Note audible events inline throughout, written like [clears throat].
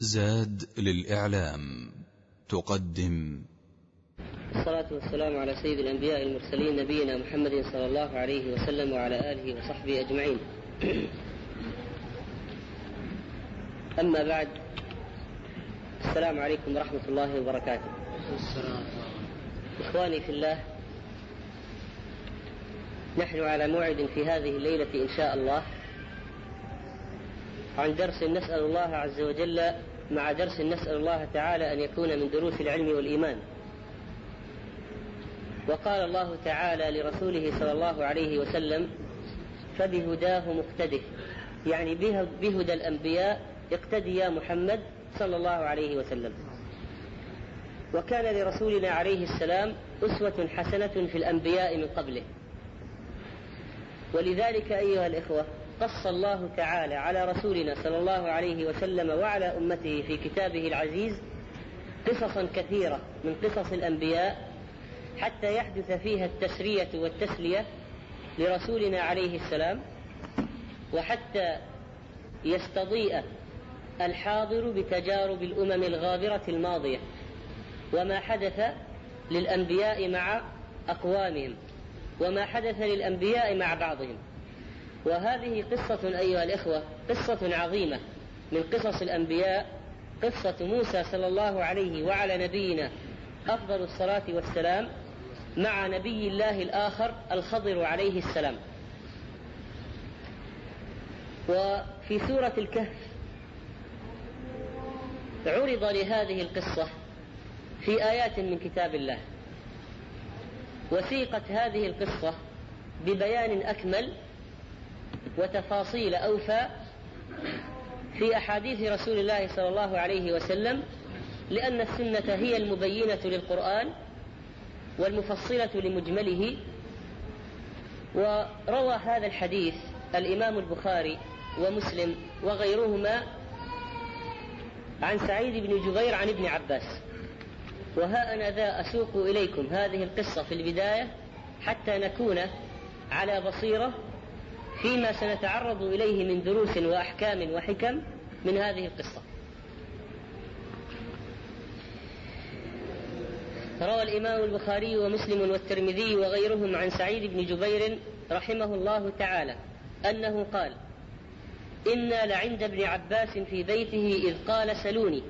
زاد للإعلام تقدم. الصلاة والسلام على سيد الأنبياء المرسلين نبينا محمد صلى الله عليه وسلم وعلى آله وصحبه أجمعين. أما بعد السلام عليكم ورحمة الله وبركاته. إخواني في الله نحن على موعد في هذه الليلة إن شاء الله. عن درس نسأل الله عز وجل مع درس نسأل الله تعالى أن يكون من دروس العلم والإيمان. وقال الله تعالى لرسوله صلى الله عليه وسلم فبهداه مقتده. يعني بهدى الأنبياء اقتدي يا محمد صلى الله عليه وسلم. وكان لرسولنا عليه السلام أسوة حسنة في الأنبياء من قبله. ولذلك أيها الإخوة قص الله تعالى على رسولنا صلى الله عليه وسلم وعلى أمته في كتابه العزيز قصصا كثيرة من قصص الأنبياء حتى يحدث فيها التسرية والتسلية لرسولنا عليه السلام وحتى يستضيء الحاضر بتجارب الأمم الغابرة الماضية وما حدث للأنبياء مع أقوامهم وما حدث للأنبياء مع بعضهم. وهذه قصة أيها الإخوة قصة عظيمة من قصص الأنبياء قصة موسى صلى الله عليه وعلى نبينا أفضل الصلاة والسلام مع نبي الله الآخر الخضر عليه السلام. وفي سورة الكهف عرض لهذه القصة في آيات من كتاب الله. وسيقت هذه القصة ببيان أكمل وتفاصيل أوفى في أحاديث رسول الله صلى الله عليه وسلم لأن السنة هي المبينة للقرآن والمفصلة لمجمله. وروى هذا الحديث الإمام البخاري ومسلم وغيرهما عن سعيد بن جبير عن ابن عباس. وها أنا ذا أسوق إليكم. هذه القصة في البداية حتى نكون على بصيرة فيما سنتعرض إليه من دروس وأحكام وحكم من هذه القصة. روى الإمام البخاري ومسلم والترمذي وغيرهم عن سعيد بن جبير رحمه الله تعالى أنه قال: إنا لعند ابن عباس في بيته إذ قال سلوني.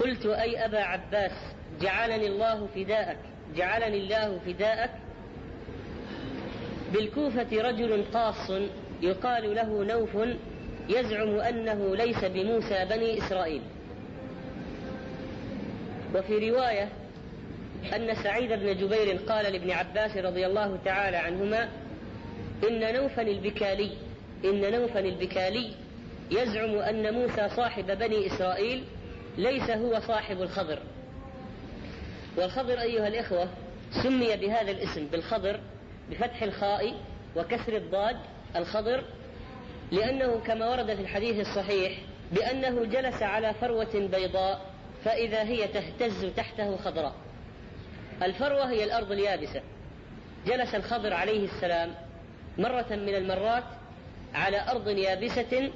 قلت أي أبا عباس جعلني الله فداءك جعلني الله فداءك بالكوفة رجل قاص يقال له نوف يزعم أنه ليس بموسى بني إسرائيل. وفي رواية أن سعيد بن جبير قال لابن عباس رضي الله تعالى عنهما إن نوفا البكالي إن نوفا البكالي يزعم أن موسى صاحب بني إسرائيل ليس هو صاحب الخضر. والخضر أيها الإخوة سمي بهذا الاسم بالخضر بفتح الخاء وكسر الضاد الخضر لأنه كما ورد في الحديث الصحيح بأنه جلس على فروة بيضاء فإذا هي تهتز تحته خضراء. الفروة هي الأرض اليابسة. جلس الخضر عليه السلام مرة من المرات على أرض يابسة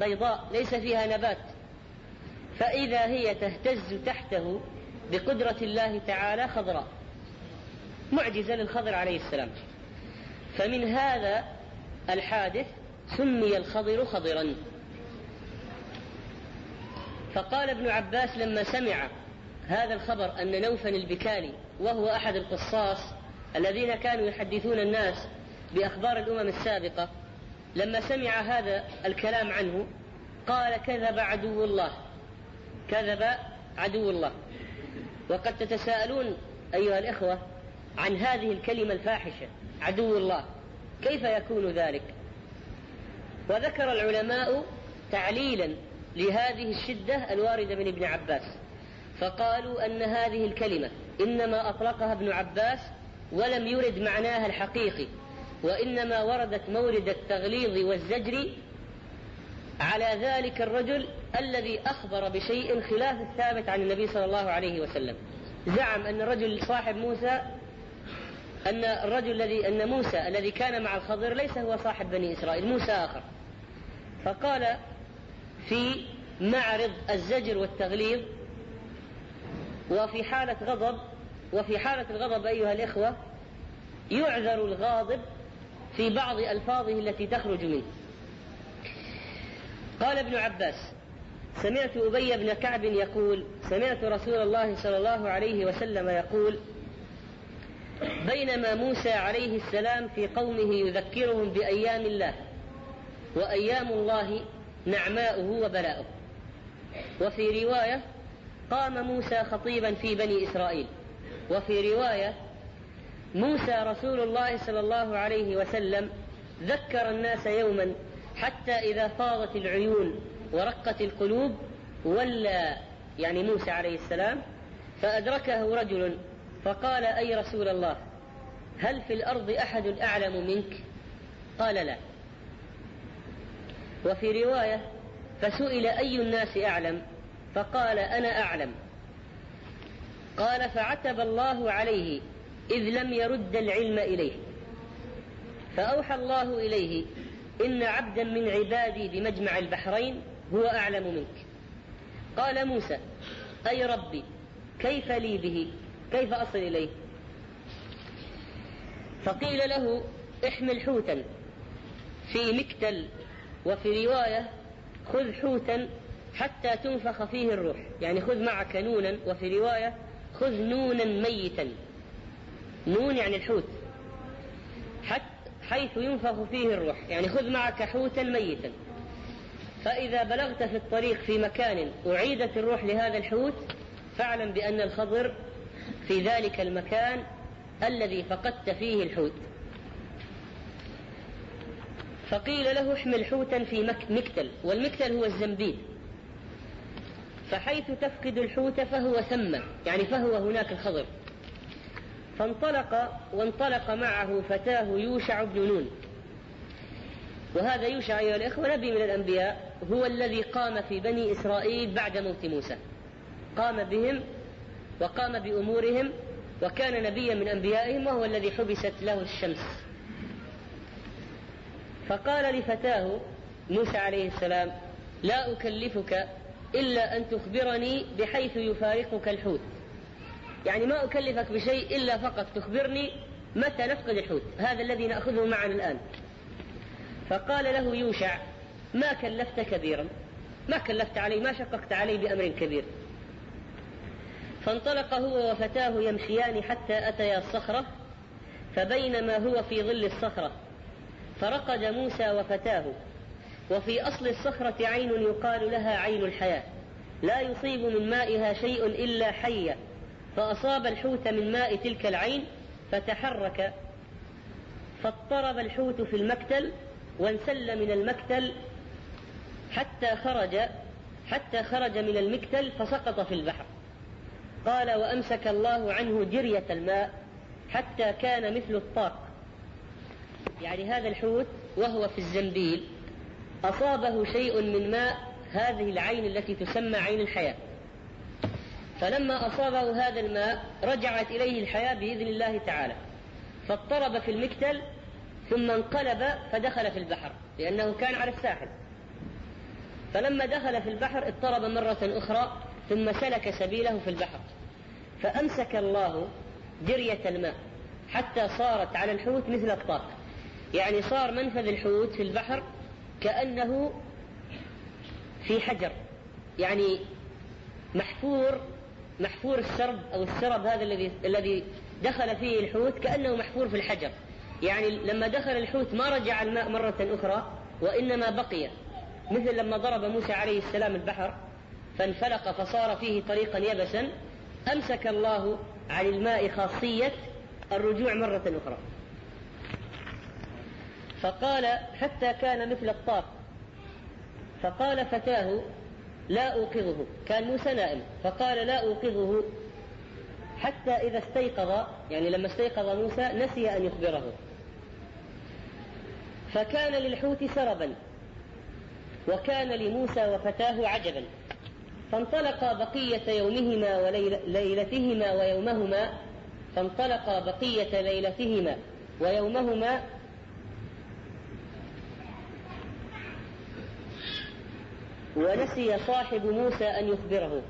بيضاء ليس فيها نبات. فإذا هي تهتز تحته بقدرة الله تعالى خضراء. معجزة للخضر عليه السلام. فمن هذا الحادث سمي الخضر خضرا. فقال ابن عباس لما سمع هذا الخبر أن نوفا البكالي وهو أحد القصاص الذين كانوا يحدثون الناس بأخبار الأمم السابقة لما سمع هذا الكلام عنه قال كذب عدو الله كذب عدو الله. وقد تتساءلون أيها الإخوة عن هذه الكلمة الفاحشة. عدو الله. كيف يكون ذلك؟ وذكر العلماء تعليلا لهذه الشدة الواردة من ابن عباس فقالوا أن هذه الكلمة إنما أطلقها ابن عباس ولم يرد معناها الحقيقي وإنما وردت مورد التغليظ والزجر على ذلك الرجل الذي أخبر بشيء خلاف الثابت عن النبي صلى الله عليه وسلم. زعم أن الرجل صاحب موسى أن الرجل الذي أن موسى الذي كان مع الخضر ليس هو صاحب بني إسرائيل موسى آخر. فقال في معرض الزجر والتغليظ وفي حالة غضب وفي حالة الغضب أيها الإخوة يعذر الغاضب في بعض ألفاظه التي تخرج منه. قال ابن عباس سمعت أبي بن كعب يقول سمعت رسول الله صلى الله عليه وسلم يقول بينما موسى عليه السلام في قومه يذكرهم بأيام الله وأيام الله نعماؤه وبلاؤه. وفي رواية قام موسى خطيبا في بني إسرائيل. وفي رواية موسى رسول الله صلى الله عليه وسلم ذكر الناس يوما حتى إذا فاضت العيون ورقت القلوب ولى يعني موسى عليه السلام فأدركه رجل فقال أي رسول الله هل في الأرض أحد أعلم منك؟ قال لا. وفي رواية فسئل أي الناس أعلم؟ فقال أنا أعلم. قال فعتب الله عليه إذ لم يرد العلم إليه. فأوحى الله إليه إن عبدا من عبادي بمجمع البحرين هو أعلم منك. قال موسى أي ربي كيف لي به؟ كيف أصل إليه؟ فقيل له احمل حوتا في مكتل وفي رواية خذ حوتا حتى تنفخ فيه الروح يعني خذ معك نونا وفي رواية خذ نونا ميتا نون يعني الحوت حتى حيث ينفخ فيه الروح يعني خذ معك حوتا ميتا. فإذا بلغت في الطريق في مكان أعيدت الروح لهذا الحوت فاعلم بأن الخضر في ذلك المكان الذي فقدت فيه الحوت. فقيل له احمل حوتا في مكتل والمكتل هو الزنبيل. فحيث تفقد الحوت فهو ثم يعني فهو هناك الخضر فانطلق وانطلق معه فتاة يوشع بن نون. وهذا يوشع أيها الإخوة نبي من الأنبياء هو الذي قام في بني إسرائيل بعد موت موسى. قام بهم وقام بأمورهم وكان نبيا من أنبيائهم وهو الذي حبست له الشمس. فقال لفتاه موسى عليه السلام لا أكلفك إلا أن تخبرني بحيث يفارقك الحوت. يعني ما أكلفك بشيء إلا فقط تخبرني متى نفقد الحوت هذا الذي نأخذه معنا الآن. فقال له يوشع ما كلفت كبيرا ما كلفت علي ما شققت علي بأمر كبير. فانطلق هو وفتاه يمشيان حتى أتيا الصخرة فبينما هو في ظل الصخرة فرقد موسى وفتاه وفي أصل الصخرة عين يقال لها عين الحياة لا يصيب من مائها شيء إلا حية فأصاب الحوت من ماء تلك العين فتحرك فاضطرب الحوت في المكتل وانسل من المكتل حتى خرج حتى خرج من المكتل فسقط في البحر. قال وأمسك الله عنه جرية الماء حتى كان مثل الطاق. يعني هذا الحوت وهو في الزنبيل أصابه شيء من ماء هذه العين التي تسمى عين الحياة. فلما أصابه هذا الماء رجعت إليه الحياة بإذن الله تعالى. فاضطرب في المكتل ثم انقلب فدخل في البحر لأنه كان على الساحل. فلما دخل في البحر اضطرب مرة أخرى ثم سلك سبيله في البحر فأمسك الله جرية الماء حتى صارت على الحوت مثل الطاق يعني صار منفذ الحوت في البحر كأنه في حجر. يعني محفور محفور السرب أو السرب هذا الذي الذي دخل فيه الحوت كأنه محفور في الحجر. يعني لما دخل الحوت ما رجع الماء مرة أخرى وإنما بقي مثل لما ضرب موسى عليه السلام البحر. فانفلق فصار فيه طريقا يبسا أمسك الله عن الماء خاصية الرجوع مرة أخرى. فقال حتى كان مثل الطاق. فقال فتاه لا أوقظه. كان موسى نائم. فقال لا أوقظه. حتى إذا استيقظ يعني لما استيقظ موسى نسي أن يخبره. فكان للحوت سربا وكان لموسى وفتاه عجبا. فانطلقا بقية يومهما وليلتهما ويومهما فانطلقا بقية ليلتهما ونسي صاحب موسى أن يخبره.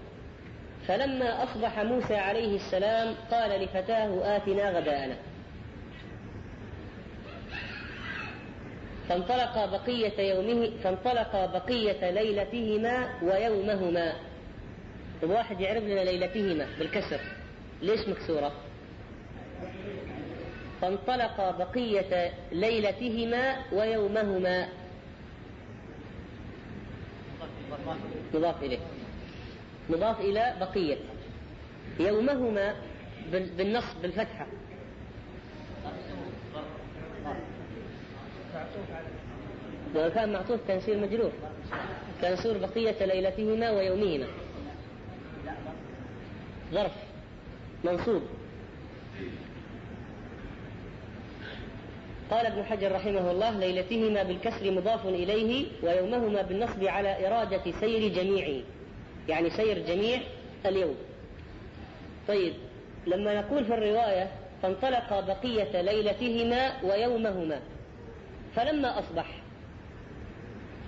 فلما أصبح موسى عليه السلام قال لفتاه آتنا غداءنا. فانطلق بقية يومه فانطلق بقية ليلتهما ويومهما. طيب واحد يعرف لنا ليلتهما بالكسر. ليش مكسورة؟ فانطلق بقية ليلتهما ويومهما. مضاف إليه. مضاف إلى بقية. يومهما بالنصب بالفتحة. لو كان معطوف كان يصير مجرور. كان يصير بقية ليلتهما ويومهما. ظرف منصوب. قال ابن حجر رحمه الله ليلتهما بالكسر مضاف إليه ويومهما بالنصب على إرادة سير جميعه يعني سير جميع اليوم. طيب لما نقول في الرواية فانطلق بقية ليلتهما ويومهما فلما أصبح؟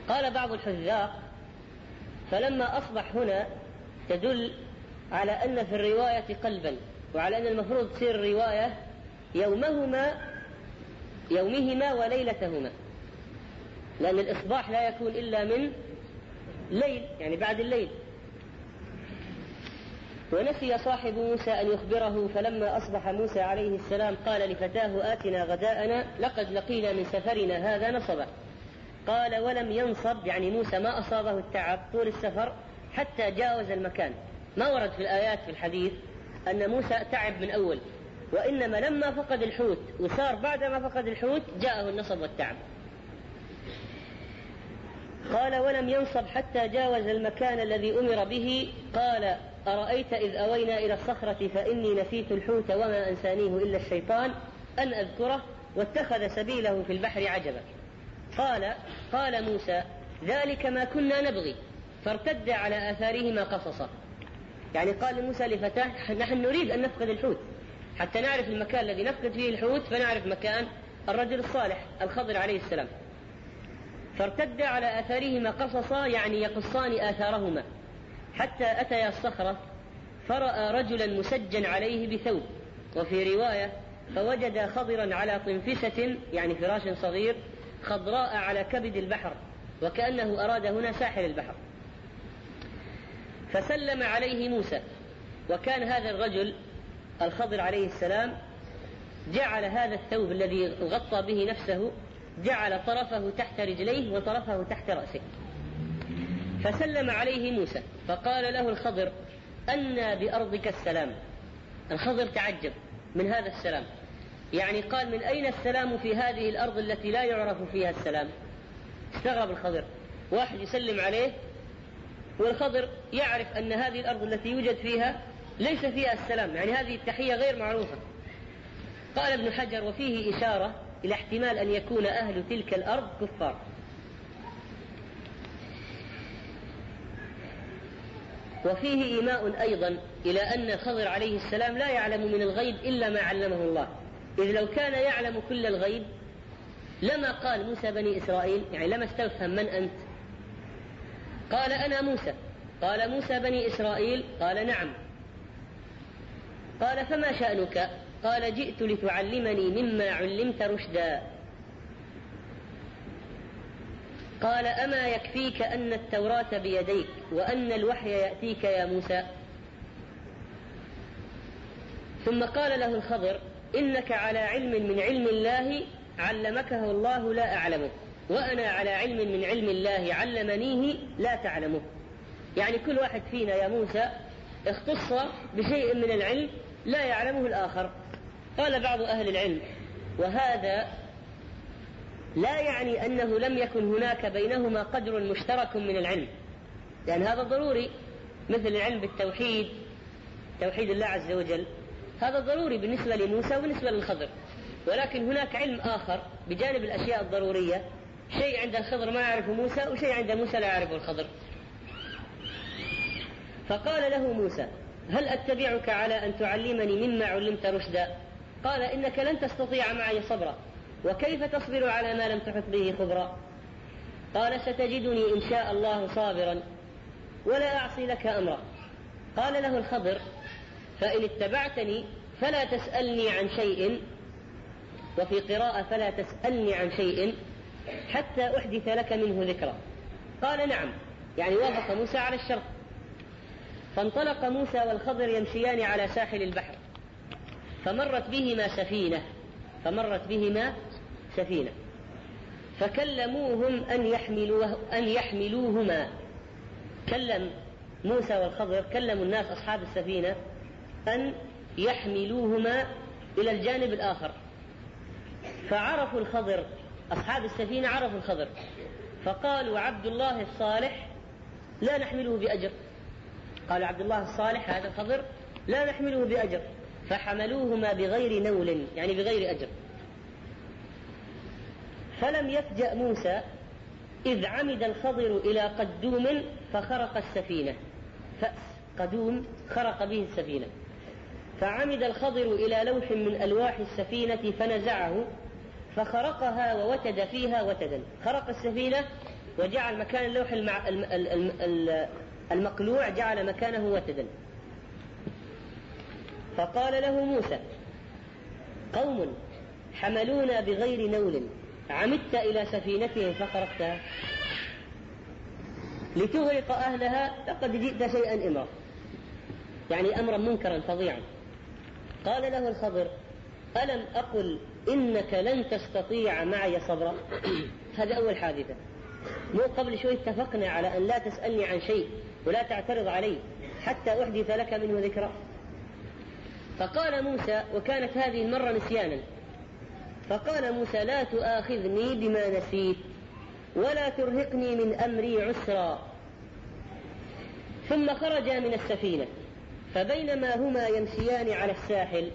قال بعض الحذاق فلما أصبح هنا تدل على أن في الرواية قلبا وعلى أن المفروض تصير الرواية يومهما يومهما وليلتهما. لأن الإصباح لا يكون إلا من ليل يعني بعد الليل. ونسي صاحب موسى أن يخبره فلما أصبح موسى عليه السلام قال لفتاه آتنا غداءنا لقد لقينا من سفرنا هذا نصبا. قال ولم ينصب يعني موسى ما أصابه التعب طول السفر حتى جاوز المكان. ما ورد في الآيات في الحديث أن موسى تعب من أول وإنما لما فقد الحوت وصار بعد ما فقد الحوت جاءه النصب والتعب. قال ولم ينصب حتى جاوز المكان الذي أمر به. قال أرأيت إذ أوينا إلى الصخرة فإني نسيت الحوت وما أنسانيه إلا الشيطان أن أذكره واتخذ سبيله في البحر عجبا. قال قال موسى ذلك ما كنا نبغي فارتد على آثارهما قصصا. يعني قال لموسى لفتاه نحن نريد أن نفقد الحوت. حتى نعرف المكان الذي نفقد فيه الحوت فنعرف مكان الرجل الصالح الخضر عليه السلام. فارتد على آثارهما قصصا يعني يقصان آثارهما. حتى أتيا الصخرة فرأى رجلا مسجا عليه بثوب. وفي رواية فوجد خضرا على طنفسة يعني فراش صغير خضراء على كبد البحر وكأنه أراد هنا ساحل البحر. فسلم عليه موسى. وكان هذا الرجل الخضر عليه السلام جعل هذا الثوب الذي غطى به نفسه جعل طرفه تحت رجليه وطرفه تحت رأسه. فسلم عليه موسى فقال له الخضر أنى بأرضك السلام. الخضر تعجب من هذا السلام. يعني قال من أين السلام في هذه الأرض التي لا يعرف فيها السلام؟ استغرب الخضر. واحد يسلم عليه والخضر يعرف أن هذه الأرض التي يوجد فيها ليس فيها السلام يعني هذه التحية غير معروفة. قال ابن حجر وفيه إشارة إلى احتمال أن يكون أهل تلك الأرض كفار. وفيه إيماء أيضا إلى أن الخضر عليه السلام لا يعلم من الغيب إلا ما علمه الله. إذ لو كان يعلم كل الغيب لما قال موسى بني إسرائيل يعني لما استفهم من أنت؟ قال أنا موسى. قال موسى بني إسرائيل؟ قال نعم. قال فما شأنك؟ قال جئت لتعلمني مما علمت رشدا. قال أما يكفيك أن التوراة بيديك وأن الوحي يأتيك يا موسى؟ ثم قال له الخضر إنك على علم من علم الله علمكه الله لا أعلمه. وأنا على علم من علم الله علمنيه لا تعلمه. يعني كل واحد فينا يا موسى اختص بشيء من العلم لا يعلمه الآخر. قال بعض أهل العلم وهذا لا يعني أنه لم يكن هناك بينهما قدر مشترك من العلم. لأن هذا ضروري مثل العلم بالتوحيد توحيد الله عز وجل. هذا ضروري بالنسبة لموسى وبالنسبة للخضر. ولكن هناك علم آخر بجانب الأشياء الضرورية شيء عند الخضر ما يعرفه موسى وشيء عند موسى لا يعرفه الخضر. فقال له موسى هل أتبعك على أن تعلمني مما علمت رشدا؟ قال إنك لن تستطيع معي صبرا وكيف تصبر على ما لم تحط به خبرا؟ قال ستجدني إن شاء الله صابرا ولا أعصي لك أمرا. قال له الخضر فإن اتبعتني فلا تسألني عن شيء وفي قراءة فلا تسألني عن شيء حتى أحدث لك منه ذكرى. قال نعم يعني وافق موسى على الشرط. فانطلق موسى والخضر يمشيان على ساحل البحر. فمرت بهما سفينة. فمرت بهما سفينة. فكلموهم أن يحملوه أن يحملوهما. كلم موسى والخضر كلموا الناس أصحاب السفينة أن يحملوهما إلى الجانب الآخر. فعرفوا الخضر أصحاب السفينة عرفوا الخضر فقالوا عبد الله الصالح لا نحمله بأجر. قال عبد الله الصالح هذا الخضر لا نحمله بأجر. فحملوهما بغير نول يعني بغير أجر. فلم يفجأ موسى إذ عمد الخضر إلى قدوم فخرق السفينة. فأس قدوم خرق به السفينة. فعمد الخضر إلى لوح من ألواح السفينة فنزعه. فخرقها ووتد فيها وتدا. خرق السفينة وجعل مكان اللوح المع... المقلوع جعل مكانه وتدا. فقال له موسى قوم حملونا بغير نول. عمدت إلى سفينتهم فخرقتها لتغرق أهلها لقد جئت شيئا إمرا. يعني أمرا منكرا فظيعا. قال له الخضر ألم أقل إنك لن تستطيع معي صبرا. [clears throat] هذا أول حادثة. مو قبل شوي اتفقنا على أن لا تسألني عن شيء ولا تعترض علي حتى أحدث لك منه ذكرى. فقال موسى وكانت هذه المرة نسيانا. فقال موسى لا تؤاخذني بما نسيت ولا ترهقني من أمري عسرا. ثم خرجا من السفينة فبينما هما يمشيان على الساحل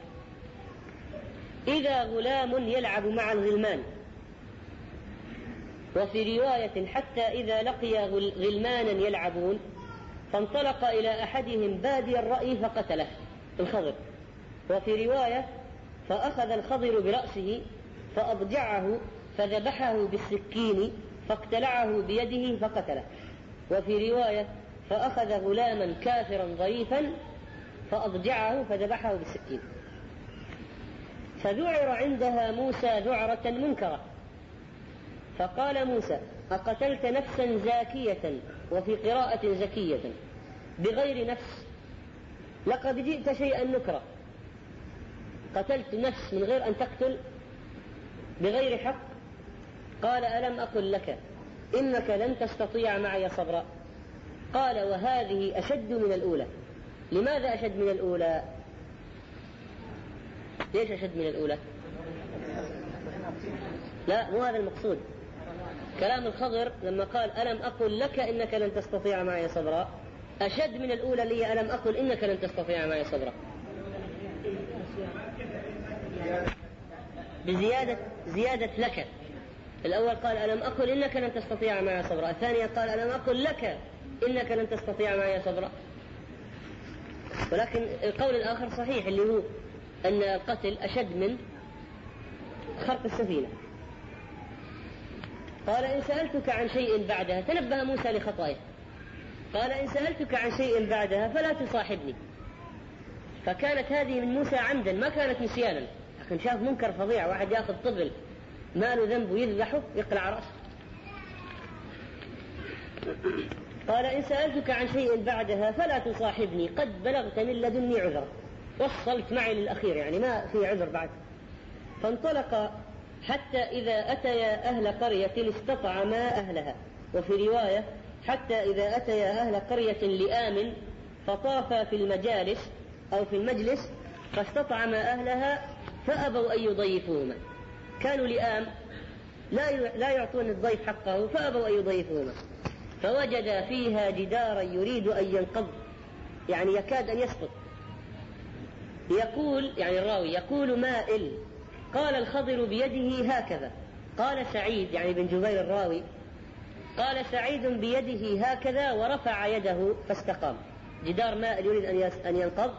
إذا غلام يلعب مع الغلمان. وفي رواية حتى إذا لقي غلمانا يلعبون فانطلق إلى أحدهم بادي الرأي فقتله الخضر. وفي رواية فأخذ الخضر برأسه فأضجعه فذبحه بالسكين فاقتلعه بيده فقتله. وفي رواية فأخذ غلاما كافرا ظريفا فأضجعه فذبحه بالسكين. فذعر عندها موسى ذعرة منكرة. فقال موسى أقتلت نفسا زاكية وفي قراءة زكية بغير نفس. لقد جئت شيئا نكرا قتلت نفس من غير أن تقتل بغير حق. قال ألم أقل لك إنك لن تستطيع معي صبرا؟ قال وهذه أشد من الأولى. لماذا أشد من الأولى؟ ليش أشد من الأولى؟ لا مو هذا المقصود. كلام الخضر لما قال ألم أقل لك إنك لن تستطيع معي صبرا؟ أشد من الأولى لي ألم أقل إنك لن تستطيع معي صبرا. بزيادة زيادة لك. الأول قال ألم أقل إنك لن تستطيع معي صبرا. الثانية قال ألم أقل لك إنك لن تستطيع معي صبرا. ولكن القول الآخر صحيح اللي هو أن القتل أشد من خرق السفينة. قال إن سألتك عن شيء بعدها تنبه موسى لخطاياه. قال إن سألتك عن شيء بعدها فلا تصاحبني. فكانت هذه من موسى عمدا ما كانت نسيانا. لكن شاف منكر فظيع واحد ياخذ طفل ما له ذنب ويذبحه يقلع رأسه. قال إن سألتك عن شيء بعدها فلا تصاحبني قد بلغت من لدني عذرا. وصلت معي للأخير يعني ما في عذر بعد. فانطلق حتى إذا أتيا أهل قرية استطعما أهلها. وفي رواية حتى إذا أتيا أهل قرية لآمن فطافا في المجالس أو في المجلس فاستطعما أهلها فأبوا أن يضيفوهما. كانوا لئام لا لا يعطون الضيف حقه فأبوا أن يضيفوهما. فوجد فيها جدارا يريد أن ينقض يعني يكاد أن يسقط. يقول يعني الراوي يقول مائل. قال الخضر بيده هكذا. قال سعيد يعني بن جبير الراوي. قال سعيد بيده هكذا ورفع يده فاستقام. جدار مائل يريد أن ينقض.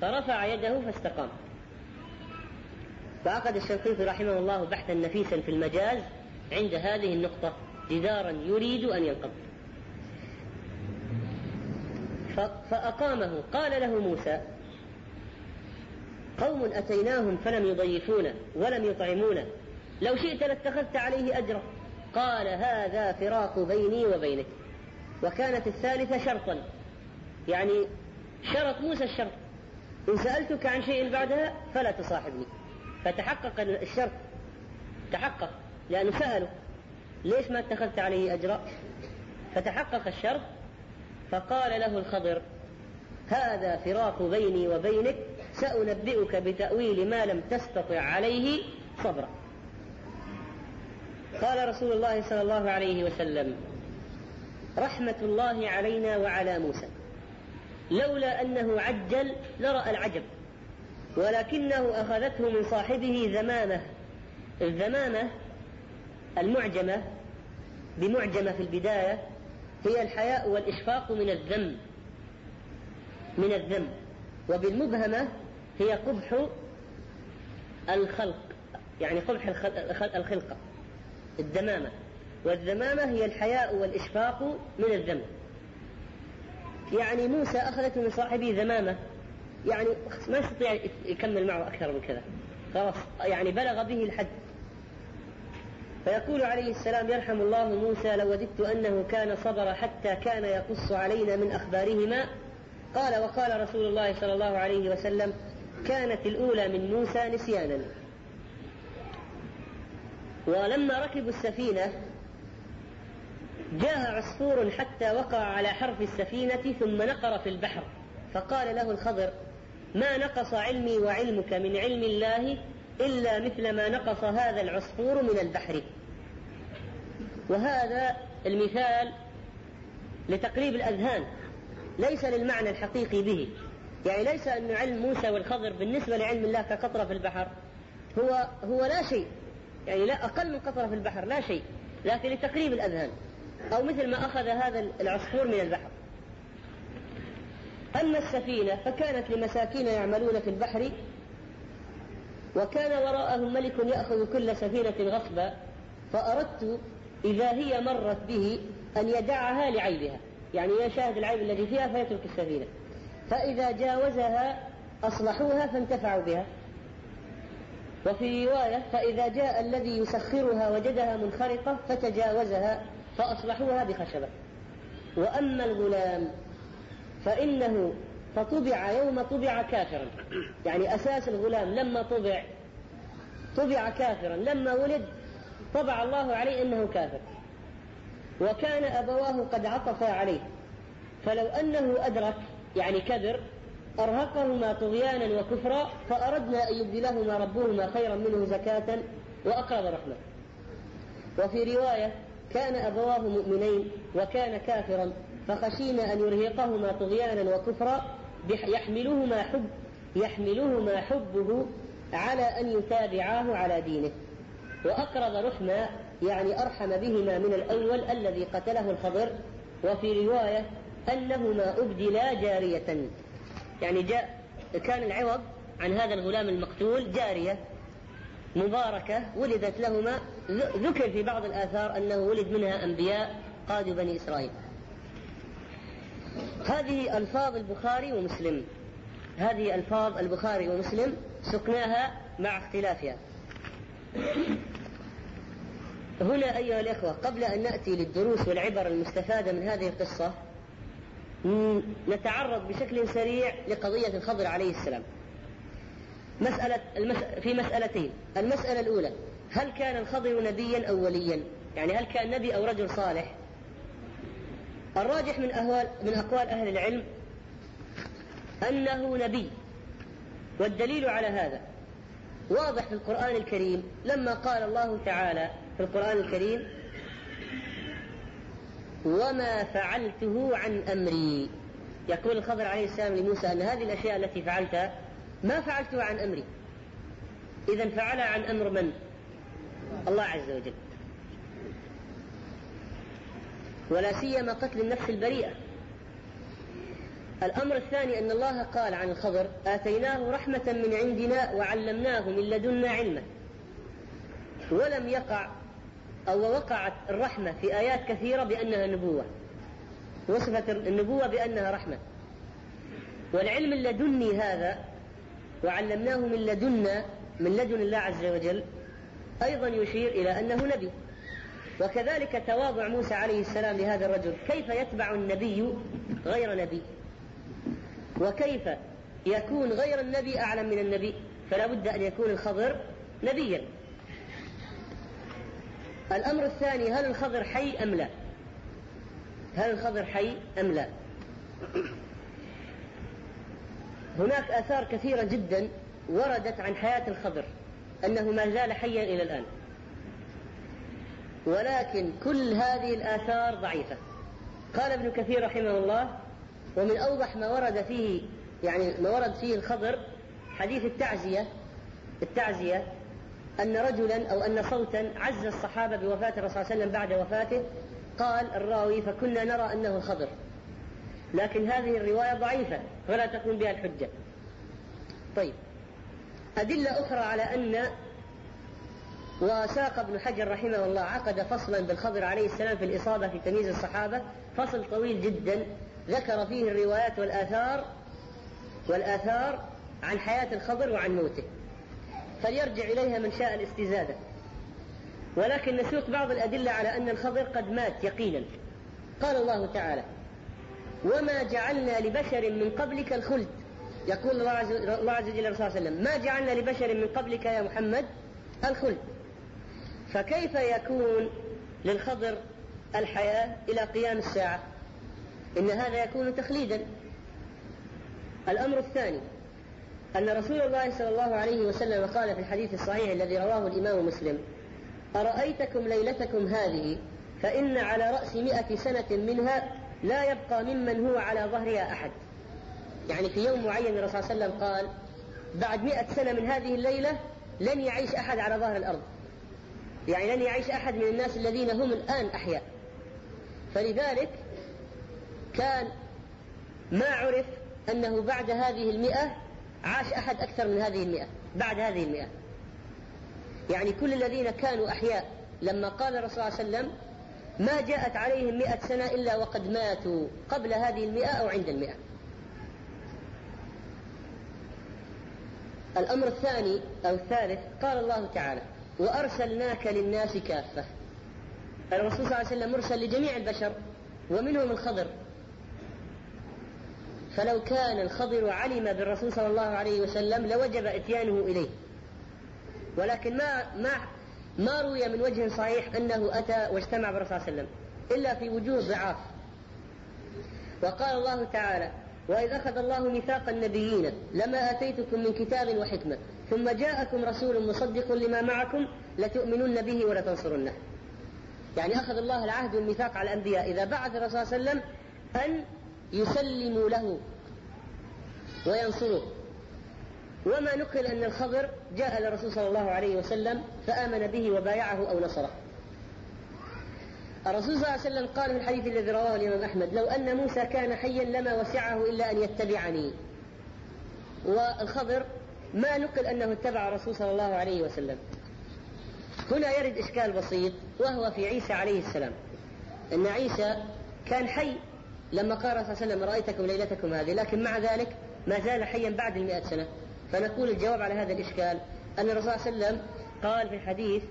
فرفع يده فاستقام. فعقد الشنقيطي رحمه الله بحثا نفيسا في المجاز عند هذه النقطة. جدارا يريد أن ينقض. فأقامه. قال له موسى قوم أتيناهم فلم يضيفونا ولم يطعمونا لو شئت لاتخذت عليه أجرا. قال هذا فراق بيني وبينك. وكانت الثالثة شرطا. يعني شرط موسى الشرط. إن سألتك عن شيء بعدها فلا تصاحبني. فتحقق الشرط. تحقق. لأنه سأله. ليش ما اتخذت عليه أجرا؟ فتحقق الشرط. فقال له الخضر هذا فراق بيني وبينك سأنبئك بتأويل ما لم تستطع عليه صبرا. قال رسول الله صلى الله عليه وسلم رحمة الله علينا وعلى موسى. لولا أنه عجل لرأى العجب ولكنه أخذته من صاحبه ذمامة الذمامة المعجمة بمعجمة في البداية هي الحياء والإشفاق من الذم من الذم وبالمبهمة هي قبح الخلق يعني قبح الخلقة الدمامة. والذمامة هي الحياء والإشفاق من الذم يعني موسى أخذته من صاحبه ذمامة. يعني ما يستطيع يكمل معه أكثر من كذا. خلاص يعني بلغ به الحد. فيقول عليه السلام يرحم الله موسى لوددت أنه كان صبر حتى كان يقص علينا من أخبارهما. قال وقال رسول الله صلى الله عليه وسلم كانت الأولى من موسى نسيانا. ولما ركبوا السفينة جاء عصفور حتى وقع على حرف السفينة ثم نقر في البحر. فقال له الخضر ما نقص علمي وعلمك من علم الله إلا مثل ما نقص هذا العصفور من البحر. وهذا المثال لتقريب الأذهان ليس للمعنى الحقيقي به. يعني ليس أن علم موسى والخضر بالنسبة لعلم الله كقطرة في البحر. هو هو لا شيء. يعني لا أقل من قطرة في البحر لا شيء. لكن لتقريب الأذهان. أو مثل ما أخذ هذا العصفور من البحر. أما السفينة فكانت لمساكين يعملون في البحر وكان وراءهم ملك يأخذ كل سفينة غصبا فأردت إذا هي مرت به أن يدعها لعيبها. يعني يشاهد العيب الذي فيها فيترك السفينة. فإذا جاوزها أصلحوها فانتفعوا بها. وفي رواية فإذا جاء الذي يسخرها وجدها منخرقة فتجاوزها فأصلحوها بخشبة. وأما الغلام فإنه فطبع يوم طبع كافرا. يعني أساس الغلام لما طبع طبع كافرا. لما ولد طبع الله عليه أنه كافر. وكان أبواه قد عطفا عليه. فلو أنه أدرك يعني كبر أرهقهما طغيانا وكفرا فأردنا أن يبدلهما ربهما خيرا منه زكاة وأقرب رحمة. وفي رواية كان أبواه مؤمنين وكان كافرا فخشينا أن يرهقهما طغيانا وكفرا يحملهما حب يحملهما حبه على أن يتابعاه على دينه. وأقرب رحمة يعني أرحم بهما من الأول الذي قتله الخضر. وفي رواية أنهما أبدلا جارية. يعني جاء كان العوض عن هذا الغلام المقتول جارية مباركة ولدت لهما. ذكر في بعض الآثار أنه ولد منها أنبياء قادوا بني إسرائيل. هذه ألفاظ البخاري ومسلم. هذه ألفاظ البخاري ومسلم سقناها مع اختلافها. هنا أيها الإخوة قبل أن نأتي للدروس والعبر المستفادة من هذه القصة نتعرض بشكل سريع لقضية الخضر عليه السلام. مسألة المس... في مسألتين. المسألة الأولى هل كان الخضر نبيا أو وليا؟ يعني هل كان نبي أو رجل صالح؟ الراجح من أهوال من أقوال أهل العلم أنه نبي. والدليل على هذا واضح في القرآن الكريم لما قال الله تعالى في القرآن الكريم وما فعلته عن أمري. يقول الخضر عليه السلام لموسى أن هذه الأشياء التي فعلتها ما فعلتها عن أمري. إذا فعلها عن أمر من؟ الله عز وجل. ولا سيما قتل النفس البريئة. الأمر الثاني أن الله قال عن الخضر آتيناه رحمة من عندنا وعلمناه من لدنا علما. ولم يقع أو وقعت الرحمة في آيات كثيرة بأنها نبوة. وصفت النبوة بأنها رحمة. والعلم اللدني هذا وعلمناه من لدنا من لدن الله عز وجل أيضا يشير إلى أنه نبي. وكذلك تواضع موسى عليه السلام لهذا الرجل. كيف يتبع النبي غير نبي؟ وكيف يكون غير النبي أعلم من النبي؟ فلا بد أن يكون الخضر نبيا. الأمر الثاني هل الخضر حي أم لا؟ هل الخضر حي أم لا؟ هناك آثار كثيرة جدا وردت عن حياة الخضر أنه ما زال حيا إلى الآن. ولكن كل هذه الآثار ضعيفة. قال ابن كثير رحمه الله ومن أوضح ما ورد فيه يعني ما ورد فيه الخضر حديث التعزية التعزية أن رجلا أو أن صوتا عز الصحابة بوفاة الرسول صلى الله عليه وسلم بعد وفاته قال الراوي فكنا نرى أنه الخضر. لكن هذه الرواية ضعيفة فلا تكون بها الحجة. طيب أدلة أخرى على أن وساق ابن حجر رحمه الله عقد فصلا بالخضر عليه السلام في الإصابة في تمييز الصحابة. فصل طويل جدا ذكر فيه الروايات والآثار والآثار عن حياة الخضر وعن موته. فليرجع إليها من شاء الاستزادة. ولكن نسوق بعض الأدلة على أن الخضر قد مات يقينا. قال الله تعالى وما جعلنا لبشر من قبلك الخلد. يقول الله عز وجل وجل صلى الله عليه وسلم ما جعلنا لبشر من قبلك يا محمد الخلد. فكيف يكون للخضر الحياة إلى قيام الساعة؟ إن هذا يكون تخليدا. الأمر الثاني أن رسول الله صلى الله عليه وسلم قال في الحديث الصحيح الذي رواه الإمام مسلم أرأيتكم ليلتكم هذه؟ فإن على رأس مئة سنة منها لا يبقى ممن هو على ظهرها أحد. يعني في يوم معين الرسول صلى الله عليه وسلم قال بعد مئة سنة من هذه الليلة لن يعيش أحد على ظهر الأرض. يعني لن يعيش أحد من الناس الذين هم الآن أحياء. فلذلك كان ما عرف أنه بعد هذه المئة عاش أحد أكثر من هذه المئة بعد هذه المئة. يعني كل الذين كانوا أحياء لما قال الرسول صلى الله عليه وسلم ما جاءت عليهم مئة سنة إلا وقد ماتوا قبل هذه المئة أو عند المئة. الأمر الثاني أو الثالث قال الله تعالى وأرسلناك للناس كافة. الرسول صلى الله عليه وسلم مرسل لجميع البشر ومنهم الخضر. فلو كان الخضر علم بالرسول صلى الله عليه وسلم لوجب إتيانه إليه. ولكن ما ما ما روي من وجه صحيح أنه أتى واجتمع بالرسول صلى الله عليه وسلم إلا في وجوه ضعاف. وقال الله تعالى وإذ أخذ الله ميثاق النبيين لما آتيتكم من كتاب وحكمة ثم جاءكم رسول مصدق لما معكم لتؤمنن به ولتنصرنه. يعني أخذ الله العهد والميثاق على الأنبياء إذا بعث الرسول صلى الله عليه وسلم أن يسلموا له وينصروه وما نقل أن الخضر جاء للرسول صلى الله عليه وسلم فآمن به وبايعه أو نصره. الرسول صلى الله عليه وسلم قال في الحديث الذي رواه الإمام أحمد لو أن موسى كان حيا لما وسعه إلا أن يتبعني. والخضر ما نقل أنه اتبع الرسول صلى الله عليه وسلم. هنا يرد إشكال بسيط وهو في عيسى عليه السلام. أن عيسى كان حي. لما قال صلى الله عليه وسلم رأيتكم ليلتكم هذه. لكن مع ذلك ما زال حيا بعد المئة سنة. فنقول الجواب على هذا الإشكال أن الرسول صلى الله عليه وسلم قال في الحديث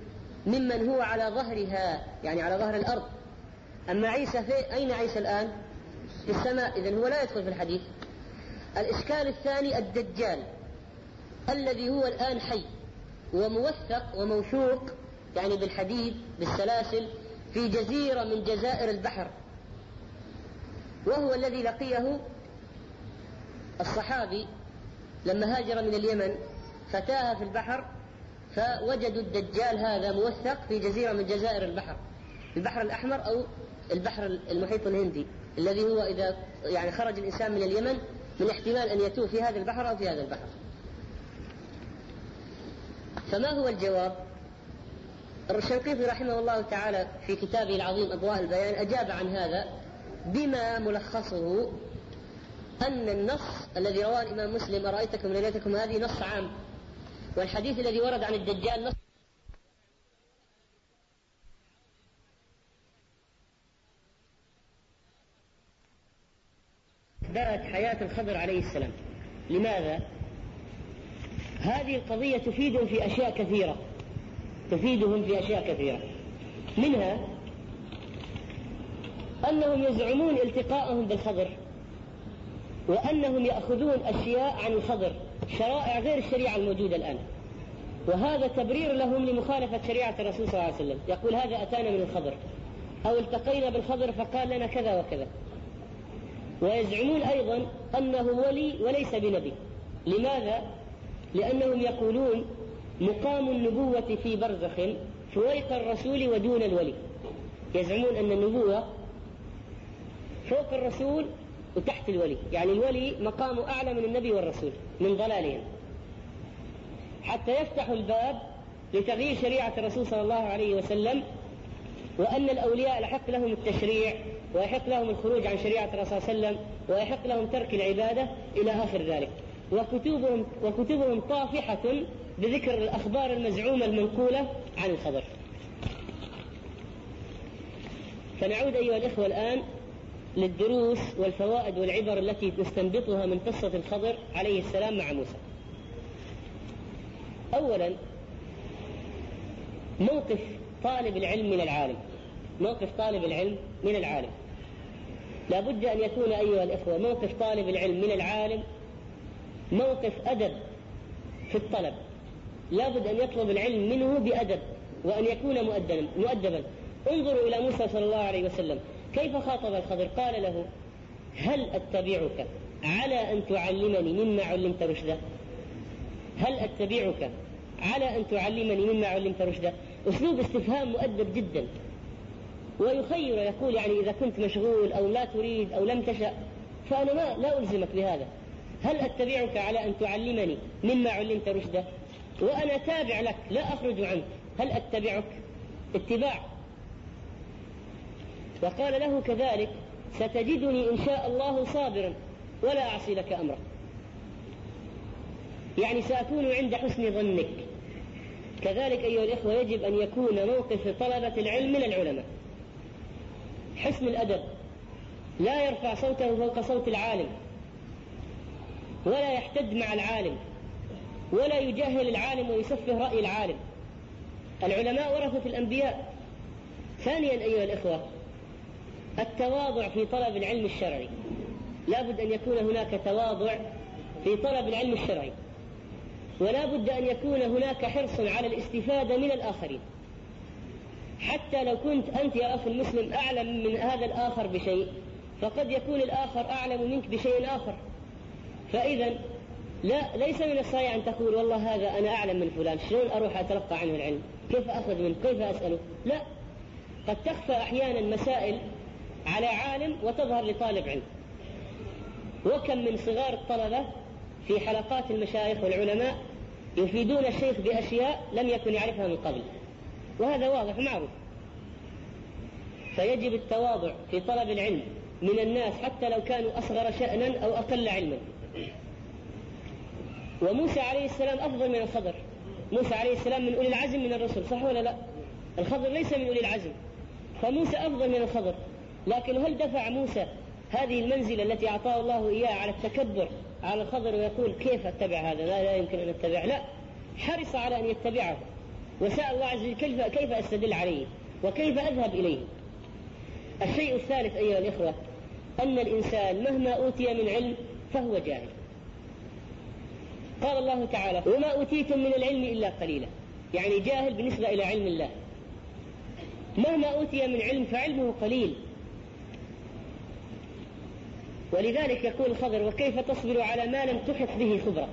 ممن هو على ظهرها يعني على ظهر الأرض. أما عيسى في أين عيسى الآن؟ في السماء. إذا هو لا يدخل في الحديث. الإشكال الثاني الدجال الذي هو الآن حي وموثق وموثوق يعني بالحديد بالسلاسل في جزيرة من جزائر البحر. وهو الذي لقيه الصحابي لما هاجر من اليمن فتاه في البحر فوجدوا الدجال هذا موثق في جزيرة من جزائر البحر البحر الأحمر أو البحر المحيط الهندي الذي هو إذا يعني خرج الإنسان من اليمن من احتمال أن يتوه في هذا البحر أو في هذا البحر. فما هو الجواب؟ الشنقيطي رحمه الله تعالى في كتابه العظيم أضواء البيان أجاب عن هذا بما ملخصه أن النص الذي رواه الإمام مسلم أرأيتكم ليلتكم هذه نص عام والحديث الذي ورد عن الدجال نص درت حياة الخضر عليه السلام. لماذا؟ هذه القضية تفيدهم في أشياء كثيرة. تفيدهم في أشياء كثيرة. منها أنهم يزعمون التقاءهم بالخضر وأنهم يأخذون أشياء عن الخضر شرائع غير الشريعة الموجودة الآن. وهذا تبرير لهم لمخالفة شريعة الرسول صلى الله عليه وسلم. يقول هذا أتانا من الخضر. أو التقينا بالخضر فقال لنا كذا وكذا. ويزعمون أيضا أنه ولي وليس بنبي. لماذا؟ لأنهم يقولون مقام النبوة في برزخ فويق الرسول ودون الولي. يزعمون أن النبوة فوق الرسول وتحت الولي. يعني الولي مقامه أعلى من النبي والرسول من ضلالهم. حتى يفتحوا الباب لتغيير شريعة الرسول صلى الله عليه وسلم وأن الأولياء يحق لهم التشريع ويحق لهم الخروج عن شريعة الرسول صلى الله عليه وسلم ويحق لهم ترك العبادة إلى آخر ذلك. وكتبهم وكتبهم طافحة بذكر الأخبار المزعومة المنقولة عن الخبر. فنعود أيها الإخوة الآن للدروس والفوائد والعبر التي نستنبطها من قصة الخضر عليه السلام مع موسى. أولا موقف طالب العلم من العالم. موقف طالب العلم من العالم. لا بد أن يكون أيها الإخوة موقف طالب العلم من العالم موقف أدب في الطلب. لا بد أن يطلب العلم منه بأدب وأن يكون مؤدبا. مؤدبا. انظروا إلى موسى صلى الله عليه وسلم. كيف خاطب الخضر؟ قال له هل أتبعك على أن تعلمني مما علمت رشدا؟ هل أتبعك على أن تعلمني مما علمت رشدا؟ أسلوب استفهام مؤدب جدا. ويخير يقول يعني إذا كنت مشغول أو لا تريد أو لم تشأ فأنا ما لا ألزمك بهذا. هل أتبعك على أن تعلمني مما علمت رشدا؟ وأنا تابع لك لا أخرج عنك. هل أتبعك؟ اتباع. وقال له كذلك ستجدني إن شاء الله صابرا ولا أعصي لك أمرا يعني سأكون عند حسن ظنك. كذلك أيها الإخوة يجب أن يكون موقف طلبة العلم من العلماء. حسن الأدب لا يرفع صوته فوق صوت العالم ولا يحتد مع العالم ولا يجاهل العالم ويسفه رأي العالم. العلماء ورثة الأنبياء. ثانيا أيها الإخوة التواضع في طلب العلم الشرعي. لا بد أن يكون هناك تواضع في طلب العلم الشرعي. ولا بد أن يكون هناك حرص على الاستفادة من الآخرين. حتى لو كنت أنت يا أخي المسلم أعلم من هذا الآخر بشيء فقد يكون الآخر أعلم منك بشيء آخر. فإذا لا ليس من الصحيح أن تقول والله هذا أنا أعلم من فلان شلون أروح أتلقى عنه العلم؟ كيف أخذ منه؟ كيف أسأله؟ لا. قد تخفى أحيانا مسائل على عالم وتظهر لطالب علم. وكم من صغار الطلبة في حلقات المشايخ والعلماء يفيدون الشيخ بأشياء لم يكن يعرفها من قبل. وهذا واضح معروف فيجب التواضع في طلب العلم من الناس حتى لو كانوا أصغر شأنا أو أقل علما. وموسى عليه السلام أفضل من الخضر. موسى عليه السلام من أولي العزم من الرسل صح ولا لا؟ الخضر ليس من أولي العزم. فموسى أفضل من الخضر. لكن هل دفع موسى هذه المنزلة التي أعطاه الله إياها على التكبر على الخضر ويقول كيف أتبع هذا؟ لا, لا يمكن أن أتبع. لا حرص على أن يتبعه. وسأل الله عز وجل كيف, كيف أستدل عليه؟ وكيف أذهب إليه؟ الشيء الثالث أيها الإخوة أن الإنسان مهما أوتي من علم فهو جاهل. قال الله تعالى وما أوتيتم من العلم إلا قليلا. يعني جاهل بالنسبة إلى علم الله. مهما أوتي من علم فعلمه قليل. ولذلك يقول الخضر وكيف تصبر على ما لم تحط به خبرة؟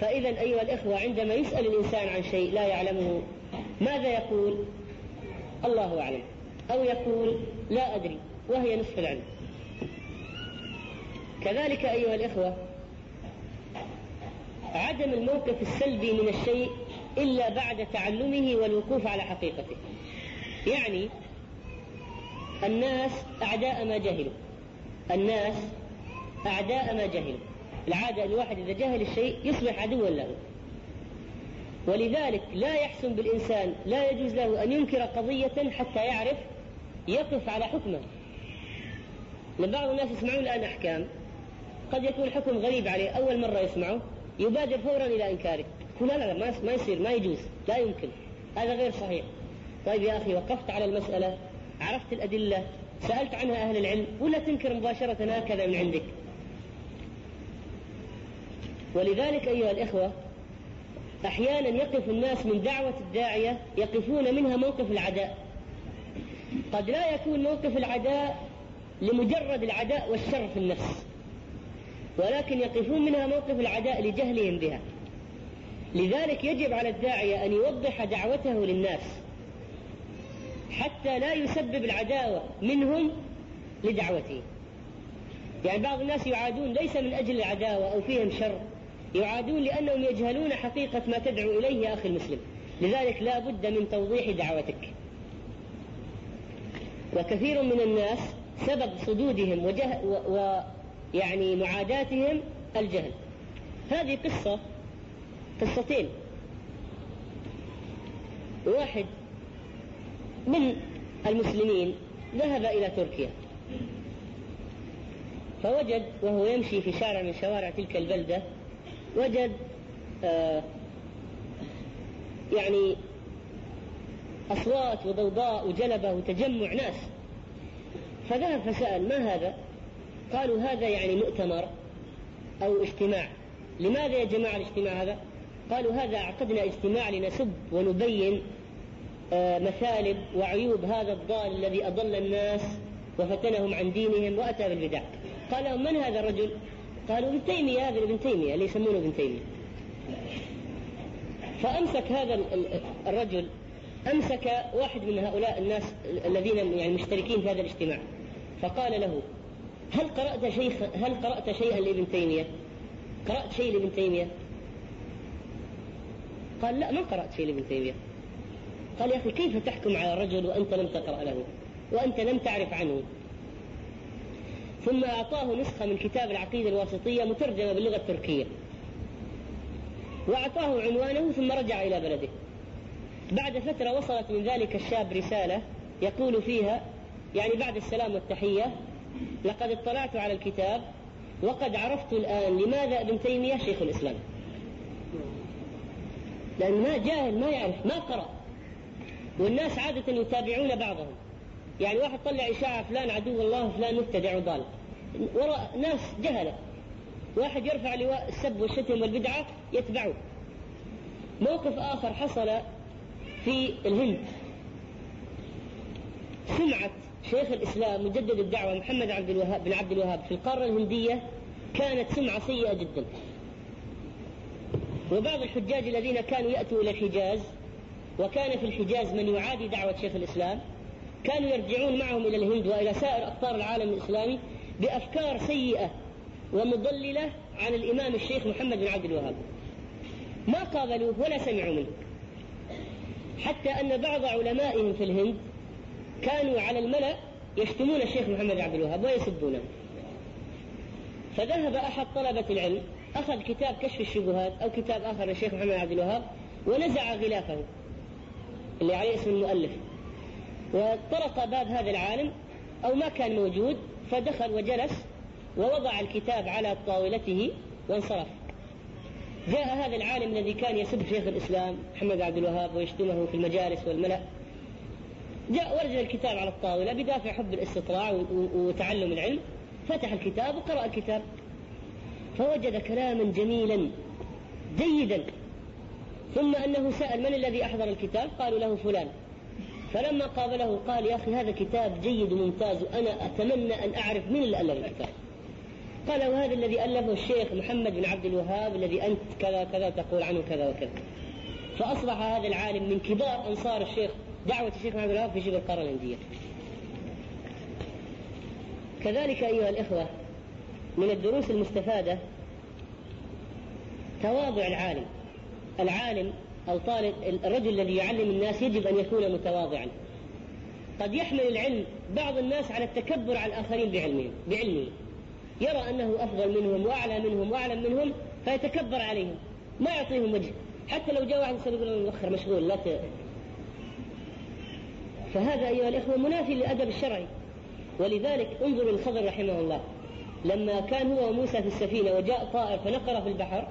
فإذا أيها الإخوة عندما يسأل الإنسان عن شيء لا يعلمه ماذا يقول؟ الله أعلم. أو يقول لا أدري وهي نصف العلم. كذلك أيها الإخوة عدم الموقف السلبي من الشيء إلا بعد تعلمه والوقوف على حقيقته. يعني الناس أعداء ما جهلوا. الناس أعداء ما جهلوا. العادة الواحد إذا جهل الشيء يصبح عدوا له ولذلك لا يحسن بالإنسان لا يجوز له أن ينكر قضية حتى يعرف يقف على حكمه. لأن بعض الناس يسمعون الآن أحكام. قد يكون حكم غريب عليه أول مرة يسمعه يبادر فورا إلى إنكاره. يقول لا لا ما يصير ما يجوز لا يمكن. هذا غير صحيح. طيب يا أخي وقفت على المسألة عرفت الأدلة سألت عنها أهل العلم ولا تنكر مباشرة هكذا من عندك. ولذلك أيها الإخوة أحيانا يقف الناس من دعوة الداعية يقفون منها موقف العداء. قد لا يكون موقف العداء لمجرد العداء والشر في النفس ولكن يقفون منها موقف العداء لجهلهم بها. لذلك يجب على الداعية أن يوضح دعوته للناس. حتى لا يسبب العداوة منهم لدعوته. يعني بعض الناس يعادون ليس من أجل العداوة أو فيهم شر يعادون لأنهم يجهلون حقيقة ما تدعو إليه يا أخي المسلم. لذلك لا بد من توضيح دعوتك. وكثير من الناس سبب صدودهم ويعني معاداتهم الجهل. هذه قصة قصتين. واحد من المسلمين ذهب إلى تركيا. فوجد وهو يمشي في شارع من شوارع تلك البلدة وجد آه يعني أصوات وضوضاء وجلبة وتجمع ناس. فذهب فسأل ما هذا؟ قالوا هذا يعني مؤتمر أو اجتماع. لماذا يا جماعة الاجتماع هذا؟ قالوا هذا عقدنا اجتماع لنسب ونبين آه، مثالب وعيوب هذا الضال الذي أضل الناس وفتنهم عن دينهم وأتى بالبدع. قال لهم من هذا الرجل؟ قالوا ابن تيمية. هذا ابن تيمية اللي يسمونه ابن تيمية. فأمسك هذا الرجل أمسك واحد من هؤلاء الناس الذين يعني مشتركين في هذا الاجتماع. فقال له هل قرأت شيخ هل قرأت شيئا لابن تيمية؟ قرأت شيء لابن تيمية؟ قال لا ما قرأت شيء لابن تيمية. قال يا أخي كيف تحكم على رجل وأنت لم تقرأ له؟ وأنت لم تعرف عنه. ثم أعطاه نسخة من كتاب العقيدة الواسطية مترجمة باللغة التركية وأعطاه عنوانه ثم رجع إلى بلده. بعد فترة وصلت من ذلك الشاب رسالة يقول فيها يعني بعد السلام والتحية لقد اطلعت على الكتاب وقد عرفت الآن لماذا ابن تيمية شيخ الإسلام. لأن ما جاهل ما يعرف ما قرأ. والناس عادة يتابعون بعضهم. يعني واحد طلع إشاعة فلان عدو الله فلان مبتدع وضال. وراء ناس جهلة. واحد يرفع لواء السب والشتم والبدعة يتبعه موقف آخر حصل في الهند. سمعة شيخ الإسلام مجدد الدعوة محمد عبد الوهاب بن عبد الوهاب في القارة الهندية كانت سمعة سيئة جدا. وبعض الحجاج الذين كانوا يأتوا إلى الحجاز وكان في الحجاز من يعادي دعوة شيخ الإسلام. كانوا يرجعون معهم إلى الهند وإلى سائر أقطار العالم الإسلامي بأفكار سيئة ومضللة عن الإمام الشيخ محمد بن عبد الوهاب. ما قابلوه ولا سمعوا منه. حتى أن بعض علمائهم في الهند كانوا على الملأ يشتمون الشيخ محمد عبد الوهاب ويسبونه. فذهب أحد طلبة العلم أخذ كتاب كشف الشبهات أو كتاب آخر للشيخ محمد عبد الوهاب ونزع غلافه. اللي عليه اسم المؤلف. وطرق باب هذا العالم أو ما كان موجود فدخل وجلس ووضع الكتاب على طاولته وانصرف. جاء هذا العالم الذي كان يسب شيخ الإسلام محمد عبد الوهاب ويشتمه في المجالس والملأ. جاء ورجل الكتاب على الطاولة بدافع حب الاستطلاع وتعلم العلم فتح الكتاب وقرأ الكتاب. فوجد كلاما جميلا جيدا. ثم أنه سأل من الذي أحضر الكتاب؟ قالوا له فلان. فلما قابله قال يا أخي هذا كتاب جيد وممتاز وأنا أتمنى أن أعرف من اللي ألف الكتاب. قال وهذا الذي ألفه الشيخ محمد بن عبد الوهاب الذي أنت كذا كذا تقول عنه كذا وكذا. فأصبح هذا العالم من كبار أنصار الشيخ دعوة الشيخ محمد بن الوهاب في شبه القارة الهندية كذلك أيها الإخوة من الدروس المستفادة تواضع العالم. العالم أو طالب الرجل الذي يعلم الناس يجب أن يكون متواضعا. قد يحمل العلم بعض الناس على التكبر على الآخرين بعلمهم بعلمه. يرى أنه أفضل منهم وأعلى منهم وأعلم منهم فيتكبر عليهم. ما يعطيهم وجه. حتى لو جاء واحد يقول له مشغول لا ت... فهذا أيها الإخوة منافي للأدب الشرعي. ولذلك انظروا الخضر رحمه الله. لما كان هو وموسى في السفينة وجاء طائر فنقر في البحر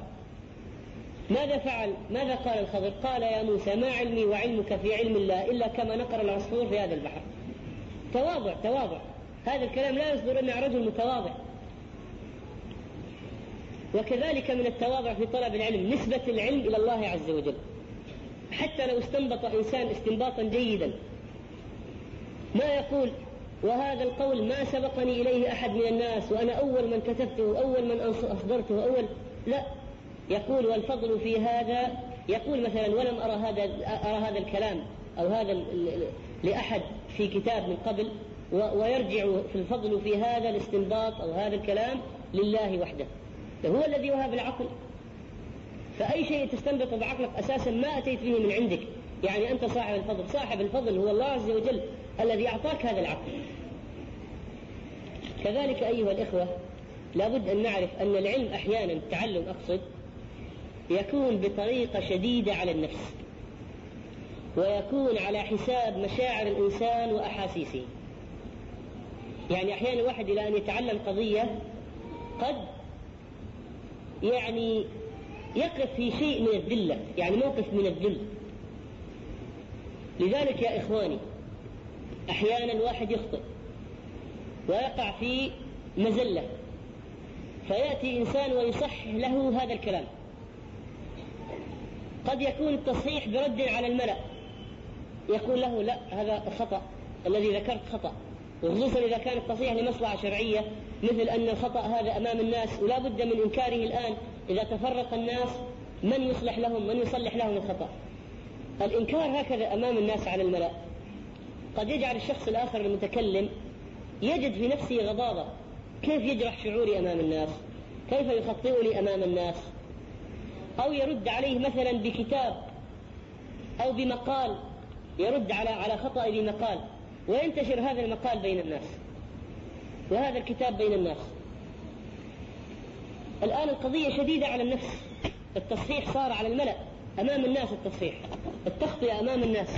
ماذا فعل؟ ماذا قال الخضر؟ قال يا موسى ما علمي وعلمك في علم الله إلا كما نقر العصفور في هذا البحر. تواضع تواضع. هذا الكلام لا يصدر إلا رجل متواضع. وكذلك من التواضع في طلب العلم نسبة العلم إلى الله عز وجل. حتى لو استنبط إنسان استنباطا جيدا. ما يقول؟ وهذا القول ما سبقني إليه أحد من الناس وأنا أول من كتبته أول من أصدرته أول لا. يقول والفضل في هذا يقول مثلا ولم أرى هذا أرى هذا الكلام أو هذا لأحد في كتاب من قبل ويرجع في الفضل في هذا الاستنباط أو هذا الكلام لله وحده. هو الذي وهب العقل. فأي شيء تستنبط بعقلك أساسا ما أتيت به من عندك. يعني أنت صاحب الفضل. صاحب الفضل هو الله عز وجل الذي أعطاك هذا العقل. كذلك أيها الإخوة لابد أن نعرف أن العلم أحيانا التعلم أقصد يكون بطريقة شديدة على النفس ويكون على حساب مشاعر الإنسان وأحاسيسه. يعني أحيانا الواحد إلى أن يتعلم قضية قد يعني يقف في شيء من الذلة يعني موقف من الذل. لذلك يا إخواني أحيانا الواحد يخطئ ويقع في مزلة فيأتي إنسان ويصحح له هذا الكلام. قد يكون التصحيح برد على الملأ. يقول له لا هذا خطأ الذي ذكرت خطأ. وخصوصا إذا كان التصحيح لمصلحة شرعية مثل أن الخطأ هذا أمام الناس ولا بد من إنكاره الآن. إذا تفرق الناس من يصلح لهم؟ من يصلح لهم الخطأ؟ الإنكار هكذا أمام الناس على الملأ. قد يجعل الشخص الآخر المتكلم يجد في نفسه غضاضة. كيف يجرح شعوري أمام الناس؟ كيف يخطئني أمام الناس؟ أو يرد عليه مثلا بكتاب أو بمقال يرد على على خطأ بمقال. وينتشر هذا المقال بين الناس. وهذا الكتاب بين الناس. الآن القضية شديدة على النفس. التصحيح صار على الملأ. أمام الناس التصحيح. التخطئة أمام الناس.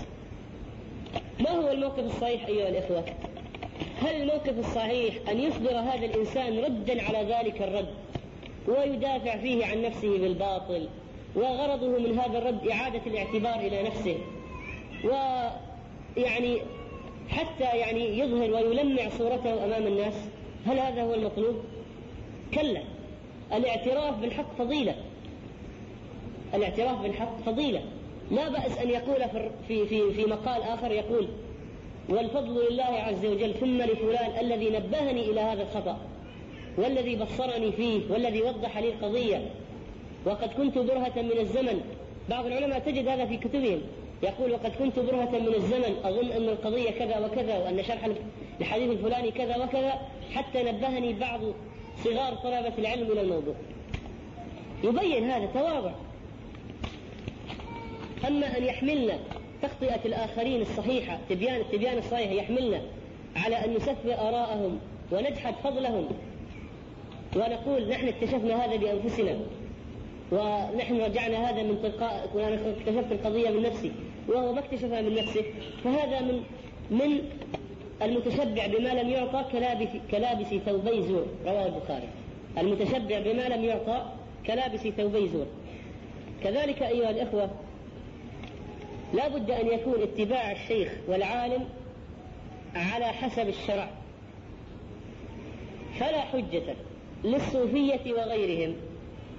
ما هو الموقف الصحيح أيها الإخوة؟ هل الموقف الصحيح أن يصدر هذا الإنسان ردا على ذلك الرد؟ ويدافع فيه عن نفسه بالباطل وغرضه من هذا الرد إعادة الاعتبار إلى نفسه. ويعني حتى يعني يظهر ويلمع صورته أمام الناس. هل هذا هو المطلوب؟ كلا. الاعتراف بالحق فضيلة. الاعتراف بالحق فضيلة. لا بأس أن يقول في في في مقال آخر يقول والفضل لله عز وجل ثم لفلان الذي نبهني إلى هذا الخطأ. والذي بصرني فيه والذي وضح لي القضية. وقد كنت برهة من الزمن. بعض العلماء تجد هذا في كتبهم. يقول وقد كنت برهة من الزمن. أظن أن القضية كذا وكذا وأن شرح الحديث الفلاني كذا وكذا حتى نبهني بعض صغار طلبة العلم إلى الموضوع. يبين هذا تواضع. أما أن يحملنا تخطئة الآخرين الصحيحة تبيان التبيان الصحيح يحملنا على أن نسفر آراءهم ونجحد فضلهم ونقول نحن اكتشفنا هذا بأنفسنا. ونحن رجعنا هذا من تلقاء وأنا اكتشفت القضية من نفسي. وهو ما اكتشفها من نفسه. فهذا من من المتشبع بما لم يعطى كلابس كلابس ثوبي زور. رواه البخاري. المتشبع بما لم يعطى كلابس ثوبي زور. كذلك أيها الإخوة لا بد أن يكون اتباع الشيخ والعالم على حسب الشرع. فلا حجة للصوفية وغيرهم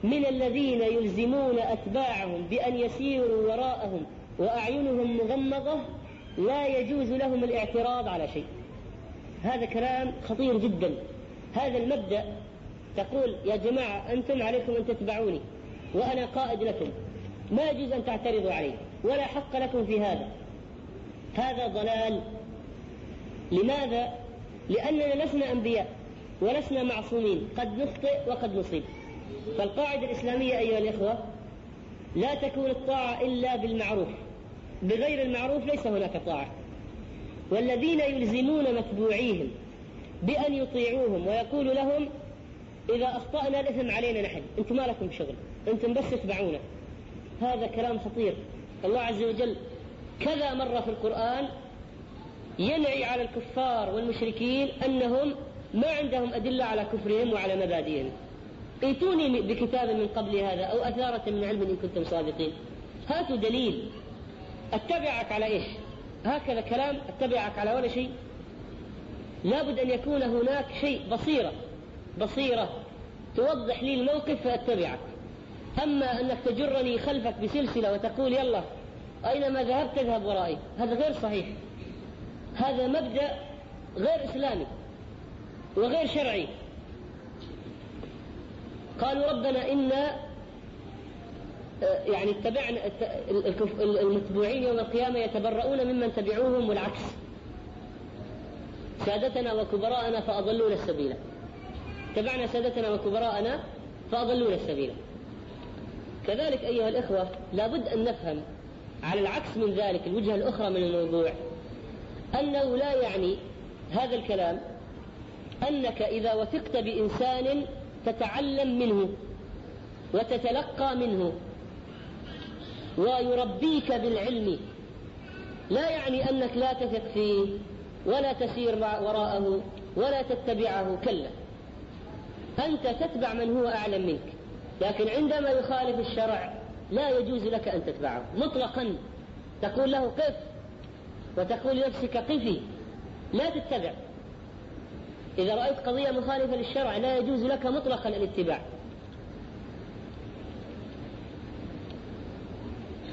من الذين يلزمون أتباعهم بأن يسيروا وراءهم وأعينهم مغمضة لا يجوز لهم الاعتراض على شيء. هذا كلام خطير جدا. هذا المبدأ تقول يا جماعة أنتم عليكم أن تتبعوني وأنا قائد لكم. ما يجوز أن تعترضوا علي ولا حق لكم في هذا. هذا ضلال. لماذا؟ لأننا لسنا أنبياء. ولسنا معصومين. قد نخطئ وقد نصيب. فالقاعدة الإسلامية أيها الإخوة لا تكون الطاعة إلا بالمعروف. بغير المعروف ليس هناك طاعة. والذين يلزمون متبوعيهم بأن يطيعوهم ويقول لهم إذا أخطأنا الإثم علينا نحن. أنتم ما لكم شغل. أنتم بس اتبعونا هذا كلام خطير. الله عز وجل كذا مرة في القرآن ينعي على الكفار والمشركين أنهم ما عندهم أدلة على كفرهم وعلى مبادئهم. ائتوني بكتاب من قبل هذا أو أثارة من علم إن كنتم صادقين. هاتوا دليل. أتبعك على إيش؟ هكذا كلام أتبعك على ولا شيء؟ لابد أن يكون هناك شيء بصيرة بصيرة توضح لي الموقف فأتبعك. أما أنك تجرني خلفك بسلسلة وتقول يلا أينما ذهبت تذهب ورائي. هذا غير صحيح. هذا مبدأ غير إسلامي. وغير شرعي. قالوا ربنا إنا آه، يعني اتبعنا المتبوعين يوم القيامة يتبرؤون ممن تبعوهم والعكس. سادتنا وكبراءنا فأضلونا السبيل. تبعنا سادتنا وكبراءنا فأضلونا السبيل. كذلك أيها الإخوة لابد أن نفهم على العكس من ذلك الوجهة الأخرى من الموضوع أنه لا يعني هذا الكلام أنك إذا وثقت بإنسان تتعلم منه وتتلقى منه ويربيك بالعلم لا يعني أنك لا تثق فيه ولا تسير وراءه ولا تتبعه كلا. أنت تتبع من هو أعلم منك. لكن عندما يخالف الشرع لا يجوز لك أن تتبعه. مطلقا. تقول له قف. وتقول لنفسك قفي. لا تتبع. إذا رأيت قضية مخالفة للشرع لا يجوز لك مطلقا الاتباع.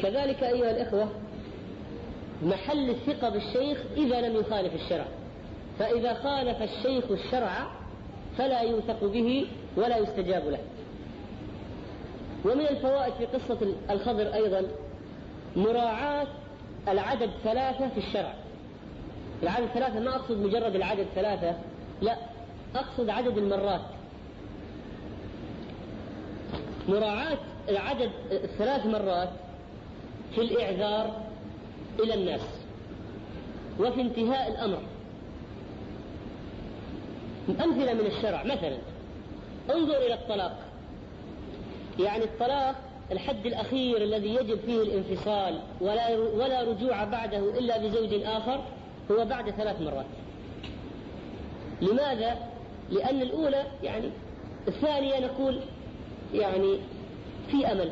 كذلك أيها الإخوة محل الثقة بالشيخ إذا لم يخالف الشرع. فإذا خالف الشيخ الشرع فلا يوثق به ولا يستجاب له. ومن الفوائد في قصة الخضر أيضا مراعاة العدد ثلاثة في الشرع. العدد ثلاثة ما أقصد مجرد العدد ثلاثة لا أقصد عدد المرات. مراعاة العدد ثلاث مرات في الإعذار إلى الناس وفي انتهاء الأمر. أمثلة من الشرع مثلا انظر إلى الطلاق. يعني الطلاق الحد الأخير الذي يجب فيه الانفصال ولا ولا رجوع بعده إلا بزوج آخر هو بعد ثلاث مرات. لماذا؟ لأن الأولى يعني الثانية نقول يعني في أمل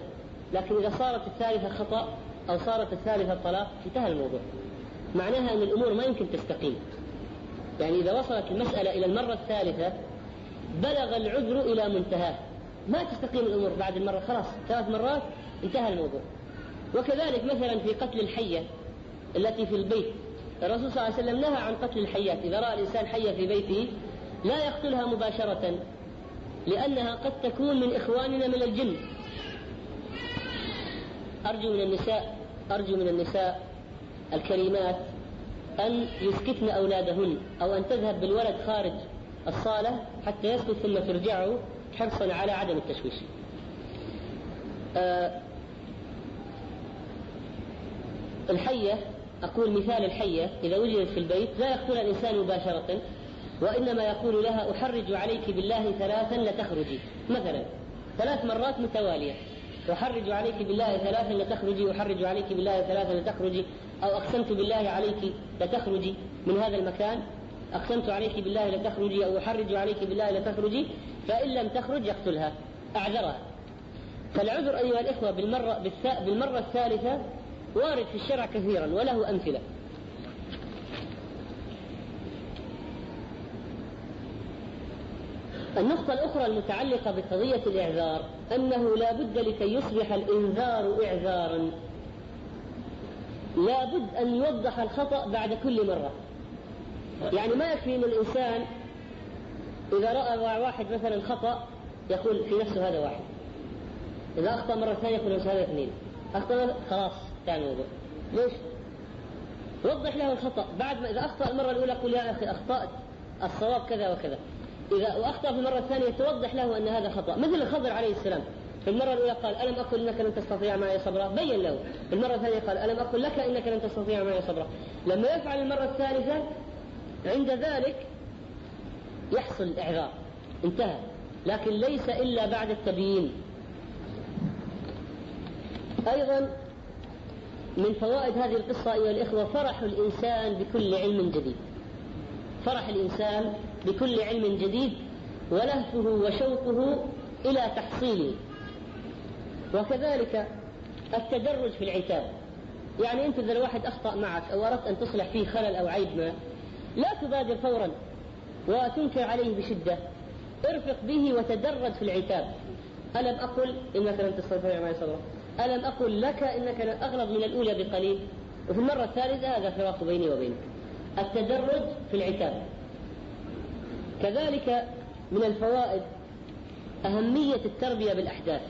لكن إذا صارت الثالثة خطأ أو صارت الثالثة طلاق انتهى الموضوع. معناها أن الأمور ما يمكن تستقيم. يعني إذا وصلت المسألة إلى المرة الثالثة بلغ العذر إلى منتهاه ما تستقيم الأمور بعد المرة خلاص ثلاث مرات انتهى الموضوع وكذلك مثلا في قتل الحية التي في البيت الرسول صلى الله عليه وسلم نهى عن قتل الحيات. إذا رأى الإنسان حية في بيته لا يقتلها مباشرة لأنها قد تكون من إخواننا من الجن. أرجو من النساء أرجو من النساء الكريمات أن يسكتن أولادهن أو أن تذهب بالولد خارج الصالة حتى يسكت ثم ترجعه حرصا على عدم التشويش. أه الحية أقول مثال الحية إذا وجدت في البيت لا يقتلها الإنسان مباشرة وإنما يقول لها أحرج عليك بالله ثلاثا لتخرجي مثلا ثلاث مرات متوالية. أحرج عليك بالله ثلاثا لتخرجي أحرج عليك بالله ثلاثا لتخرجي أو أقسمت بالله عليك لتخرجي من هذا المكان أقسمت عليك بالله لتخرجي أو أحرج عليك بالله لتخرجي فإن لم تخرج يقتلها أعذرها. فالعذر أيها الإخوة بالمرة, بالمرة الثالثة وارد في الشرع كثيرا وله أمثلة. النقطة الأخرى المتعلقة بقضية الإعذار أنه لا بد لكي يصبح الإنذار إعذارا. لا بد أن يوضح الخطأ بعد كل مرة. يعني ما يكفي أن الإنسان إذا رأى واحد مثلا خطأ يقول في نفسه هذا واحد. إذا أخطأ مرة ثانية يقول نفسه هذا اثنين. أخطأ خلاص. انتهى الموضوع ليش؟ وضح له الخطأ. بعد ما إذا أخطأ المرة الأولى يقول يا أخي أخطأت الصواب كذا وكذا. إذا وأخطأ في المرة الثانية توضح له أن هذا خطأ. مثل الخضر عليه السلام. في المرة الأولى قال ألم أقل إنك لن تستطيع معي صبرا؟ بين له. في المرة الثانية قال ألم أقل لك إنك لن تستطيع معي صبرا؟ لما يفعل المرة الثالثة عند ذلك يحصل الإعذار. انتهى. لكن ليس إلا بعد التبيين. أيضا من فوائد هذه القصة أيها الإخوة فرح الإنسان بكل علم جديد. فرح الإنسان بكل علم جديد ولهفه وشوقه إلى تحصيله. وكذلك التدرج في العتاب. يعني أنت إذا الواحد أخطأ معك أو أردت أن تصلح فيه خلل أو عيب ما لا تبادر فورا وتنكر عليه بشدة. ارفق به وتدرج في العتاب. ألم أقل إنك لن تستطيع معي صبرا ألم أقل لك إنك أغلظ من الأولى بقليل؟ وفي المرة الثالثة هذا فراق بيني وبينك. التدرج في العتاب. كذلك من الفوائد أهمية التربية بالأحداث.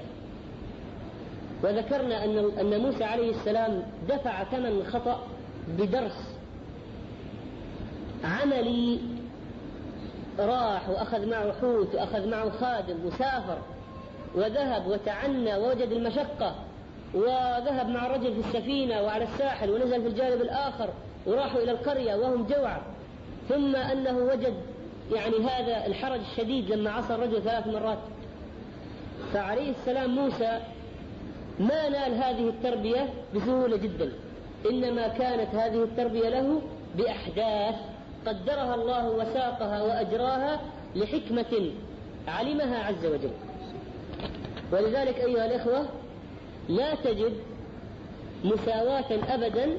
وذكرنا أن أن موسى عليه السلام دفع ثمن الخطأ بدرس عملي راح وأخذ معه حوت وأخذ معه خادم وسافر وذهب وتعنى ووجد المشقة. وذهب مع الرجل في السفينة وعلى الساحل ونزل في الجانب الآخر وراحوا إلى القرية وهم جوع ثم أنه وجد يعني هذا الحرج الشديد لما عصى الرجل ثلاث مرات. فعليه السلام موسى ما نال هذه التربية بسهولة جدا. إنما كانت هذه التربية له بأحداث قدرها الله وساقها وأجراها لحكمة علمها عز وجل. ولذلك أيها الإخوة لا تجد مساواة أبدا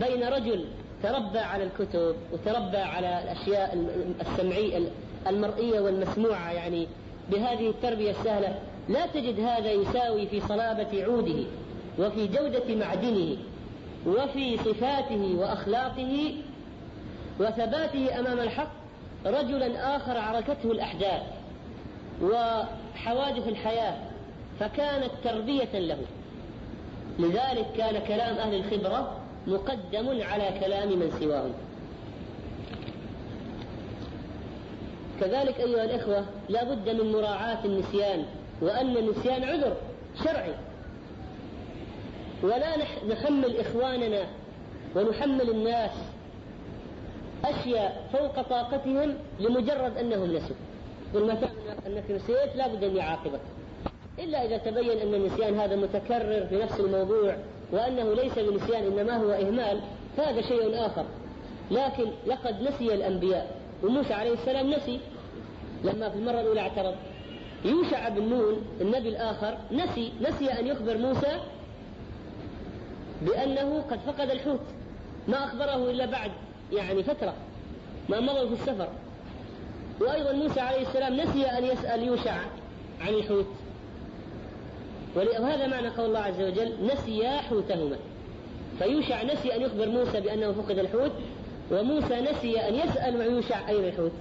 بين رجل تربى على الكتب وتربى على الأشياء السمعية المرئية والمسموعة يعني بهذه التربية السهلة لا تجد هذا يساوي في صلابة عوده وفي جودة معدنه وفي صفاته وأخلاقه وثباته أمام الحق رجلا آخر عركته الأحداث وحوادث الحياة. فكانت تربية له. لذلك كان كلام أهل الخبرة مقدم على كلام من سواهم. كذلك أيها الإخوة لا بد من مراعاة النسيان وأن النسيان عذر شرعي. ولا نحمل إخواننا ونحمل الناس أشياء فوق طاقتهم لمجرد أنهم نسوا. قل ما أنك نسيت لا بد أن يعاقبك. إلا إذا تبين أن النسيان هذا متكرر في نفس الموضوع وأنه ليس بنسيان إنما هو إهمال فهذا شيء آخر. لكن لقد نسي الأنبياء وموسى عليه السلام نسي. لما في المرة الأولى اعترض. يوشع بن نون النبي الآخر نسي نسي أن يخبر موسى بأنه قد فقد الحوت. ما أخبره إلا بعد يعني فترة. ما مضوا في السفر. وأيضا موسى عليه السلام نسي أن يسأل يوشع عن الحوت. وهذا معنى قول الله عز وجل نسيا حوتهما. فيوشع نسي أن يخبر موسى بأنه فقد الحوت وموسى نسي أن يسأل يوشع أين الحوت.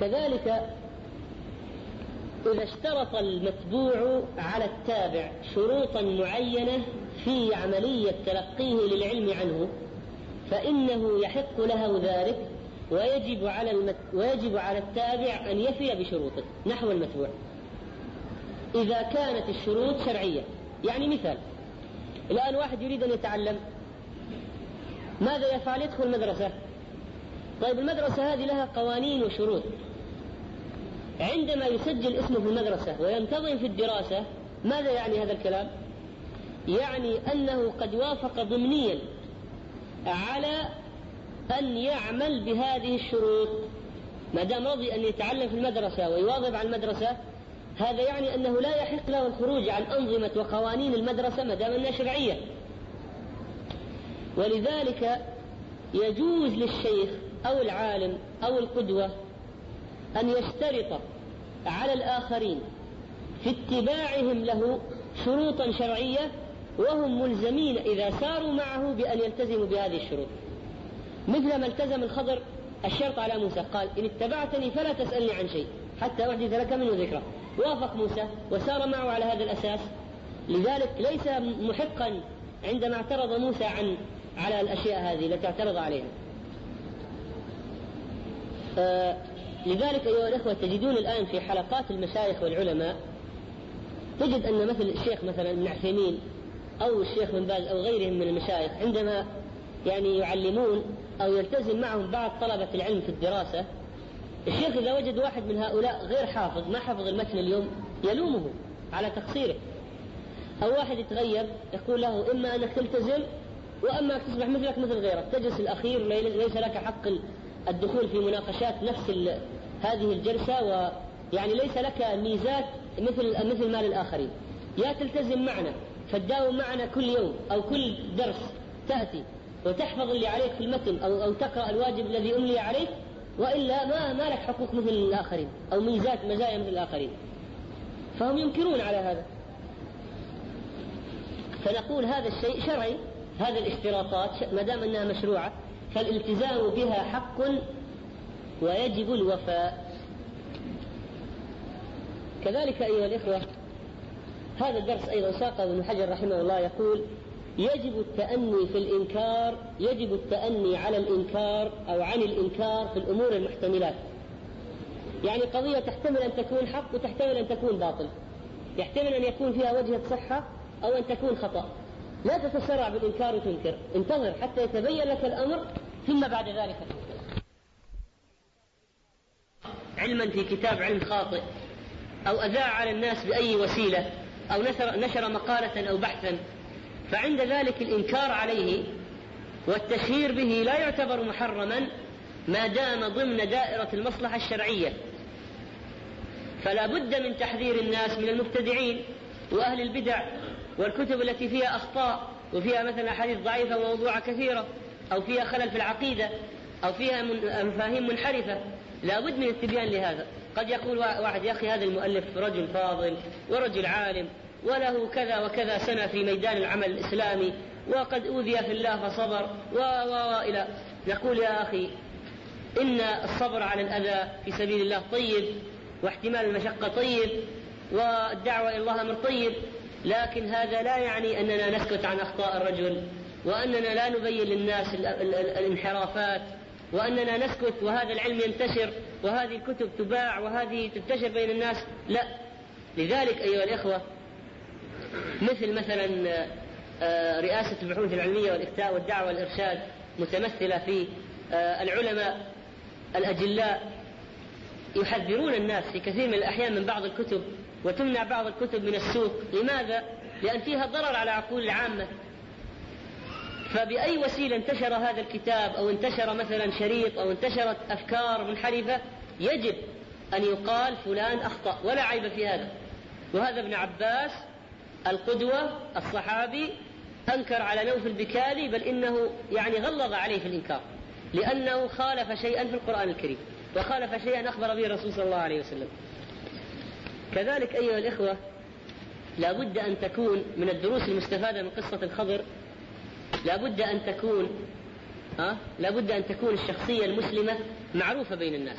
كذلك إذا اشترط المتبوع على التابع شروطا معينة في عملية تلقيه للعلم عنه فإنه يحق له ذلك ويجب على المت... ويجب على التابع أن يفي بشروطه نحو المتبوع. إذا كانت الشروط شرعية. يعني مثال الآن واحد يريد أن يتعلم ماذا يفعل يدخل مدرسة طيب المدرسة هذه لها قوانين وشروط. عندما يسجل اسمه في المدرسة وينتظم في الدراسة ماذا يعني هذا الكلام؟ يعني أنه قد وافق ضمنيا على أن يعمل بهذه الشروط. ما دام رضي أن يتعلم في المدرسة ويواظب على المدرسة هذا يعني أنه لا يحق له الخروج عن أنظمة وقوانين المدرسة ما دام أنها شرعية ولذلك يجوز للشيخ أو العالم أو القدوة أن يشترط على الآخرين في اتباعهم له شروطا شرعية وهم ملزمين إذا ساروا معه بأن يلتزموا بهذه الشروط. مثل ما التزم الخضر الشرط على موسى قال إن اتبعتني فلا تسألني عن شيء. حتى أحدث لك منه ذكرى وافق موسى وسار معه على هذا الأساس. لذلك ليس محقا عندما اعترض موسى عن على الأشياء هذه التي اعترض عليها. آه لذلك أيها الأخوة تجدون الآن في حلقات المشايخ والعلماء تجد أن مثل الشيخ مثلا ابن عثيمين أو الشيخ بن باز أو غيرهم من المشايخ عندما يعني يعلمون أو يلتزم معهم بعض طلبة العلم في الدراسة الشيخ إذا وجد واحد من هؤلاء غير حافظ ما حفظ المتن اليوم يلومه على تقصيره. أو واحد يتغير يقول له إما أنك تلتزم وأما أنك تصبح مثلك مثل غيرك. تجلس الأخير ليس لك حق الدخول في مناقشات نفس هذه الجلسة ويعني ليس لك ميزات مثل مثل ما للآخرين يا تلتزم معنا فتداوم معنا كل يوم أو كل درس تأتي وتحفظ اللي عليك في المتن أو أو تقرأ الواجب الذي أملي عليك وإلا ما ما لك حقوق مثل الآخرين أو ميزات مزايا مثل الآخرين. فهم ينكرون على هذا. فنقول هذا الشيء شرعي. هذه الاشتراطات ما دام أنها مشروعة فالالتزام بها حق ويجب الوفاء. كذلك أيها الإخوة هذا الدرس أيضا ساقه ابن حجر رحمه الله يقول يجب التأني في الإنكار يجب التأني على الإنكار أو عن الإنكار في الأمور المحتملات. يعني قضية تحتمل أن تكون حق وتحتمل أن تكون باطل. يحتمل أن يكون فيها وجهة صحة أو أن تكون خطأ. لا تتسرع بالإنكار وتنكر. انتظر حتى يتبين لك الأمر ثم بعد ذلك تنكر. علما في كتاب علم خاطئ أو أذاع على الناس بأي وسيلة أو نشر, نشر مقالة أو بحثا فعند ذلك الإنكار عليه والتشهير به لا يعتبر محرما ما دام ضمن دائرة المصلحة الشرعية. فلا بد من تحذير الناس من المبتدعين وأهل البدع والكتب التي فيها أخطاء وفيها مثلا أحاديث ضعيفة وموضوعة كثيرة أو فيها خلل في العقيدة أو فيها مفاهيم منحرفة. لا بد من التبيان لهذا. قد يقول واحد يا أخي هذا المؤلف رجل فاضل ورجل عالم وله كذا وكذا سنة في ميدان العمل الإسلامي وقد أوذي في الله فصبر و و إلى. نقول يا أخي إن الصبر على الأذى في سبيل الله طيب واحتمال المشقة طيب والدعوة إلى الله أمر طيب لكن هذا لا يعني أننا نسكت عن أخطاء الرجل وأننا لا نبين للناس الانحرافات وأننا نسكت وهذا العلم ينتشر وهذه الكتب تباع وهذه تنتشر بين الناس. لا. لذلك أيها الإخوة مثل مثلا آه، رئاسة البحوث العلمية والإفتاء والدعوة والإرشاد متمثلة في آه، العلماء الأجلاء يحذرون الناس في كثير من الأحيان من بعض الكتب وتمنع بعض الكتب من السوق. لماذا؟ لأن فيها ضرر على عقول العامة. فبأي وسيلة انتشر هذا الكتاب أو انتشر مثلا شريط أو انتشرت أفكار منحرفة يجب أن يقال فلان أخطأ ولا عيب في هذا. وهذا ابن عباس القدوة الصحابي أنكر على نوف البكالي بل إنه يعني غلظ عليه في الإنكار لأنه خالف شيئا في القرآن الكريم وخالف شيئا أخبر به الرسول صلى الله عليه وسلم. كذلك أيها الإخوة لا بد أن تكون من الدروس المستفادة من قصة الخضر لا بد أن تكون ها؟ لا بد أن تكون الشخصية المسلمة معروفة بين الناس.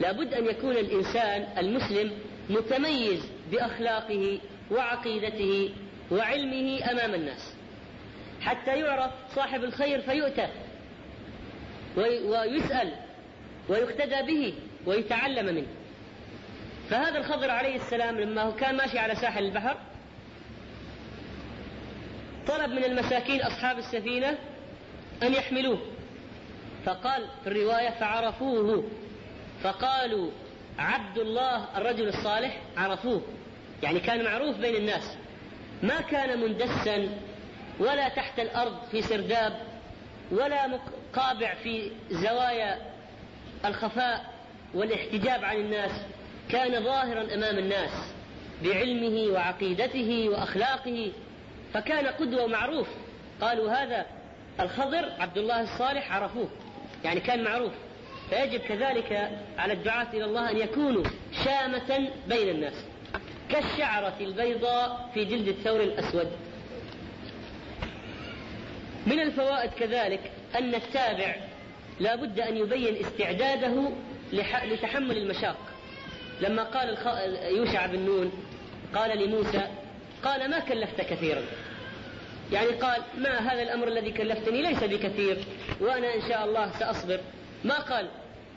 لا بد أن يكون الإنسان المسلم متميز بأخلاقه وعقيدته وعلمه أمام الناس حتى يعرف صاحب الخير فيؤتى ويسأل ويقتدى به ويتعلم منه. فهذا الخضر عليه السلام لما كان ماشي على ساحل البحر طلب من المساكين أصحاب السفينة أن يحملوه. فقال في الرواية فعرفوه فقالوا عبد الله الرجل الصالح عرفوه يعني كان معروف بين الناس. ما كان مندسا ولا تحت الأرض في سرداب ولا قابع في زوايا الخفاء والاحتجاب عن الناس. كان ظاهرا أمام الناس بعلمه وعقيدته وأخلاقه. فكان قدوة معروف قالوا هذا الخضر عبد الله الصالح عرفوه. يعني كان معروف. فيجب كذلك على الدعاة إلى الله أن يكونوا شامة بين الناس. كالشعرة البيضاء في جلد الثور الأسود. من الفوائد كذلك أن التابع لا بد أن يبين استعداده لتحمل المشاق. لما قال يوشع بن نون قال لموسى قال ما كلفت كثيرا. يعني قال ما هذا الأمر الذي كلفتني؟ ليس بكثير وأنا إن شاء الله سأصبر. ما قال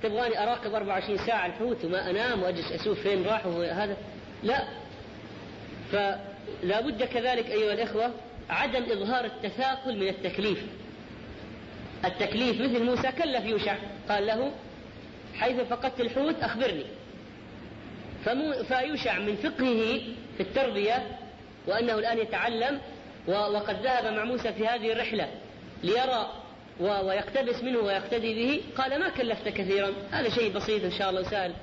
تبغاني أراقب 24 ساعة الحوت وما أنام وأجلس أشوف فين راح هذا لا فلا بد كذلك أيها الإخوة عدم إظهار التثاقل من التكليف. التكليف مثل موسى كلف يوشع قال له حيث فقدت الحوت أخبرني. فيوشع من فقهه في التربية وأنه الآن يتعلم وقد ذهب مع موسى في هذه الرحلة ليرى ويقتبس منه ويقتدي به قال ما كلفت كثيرا هذا شيء بسيط إن شاء الله وسهل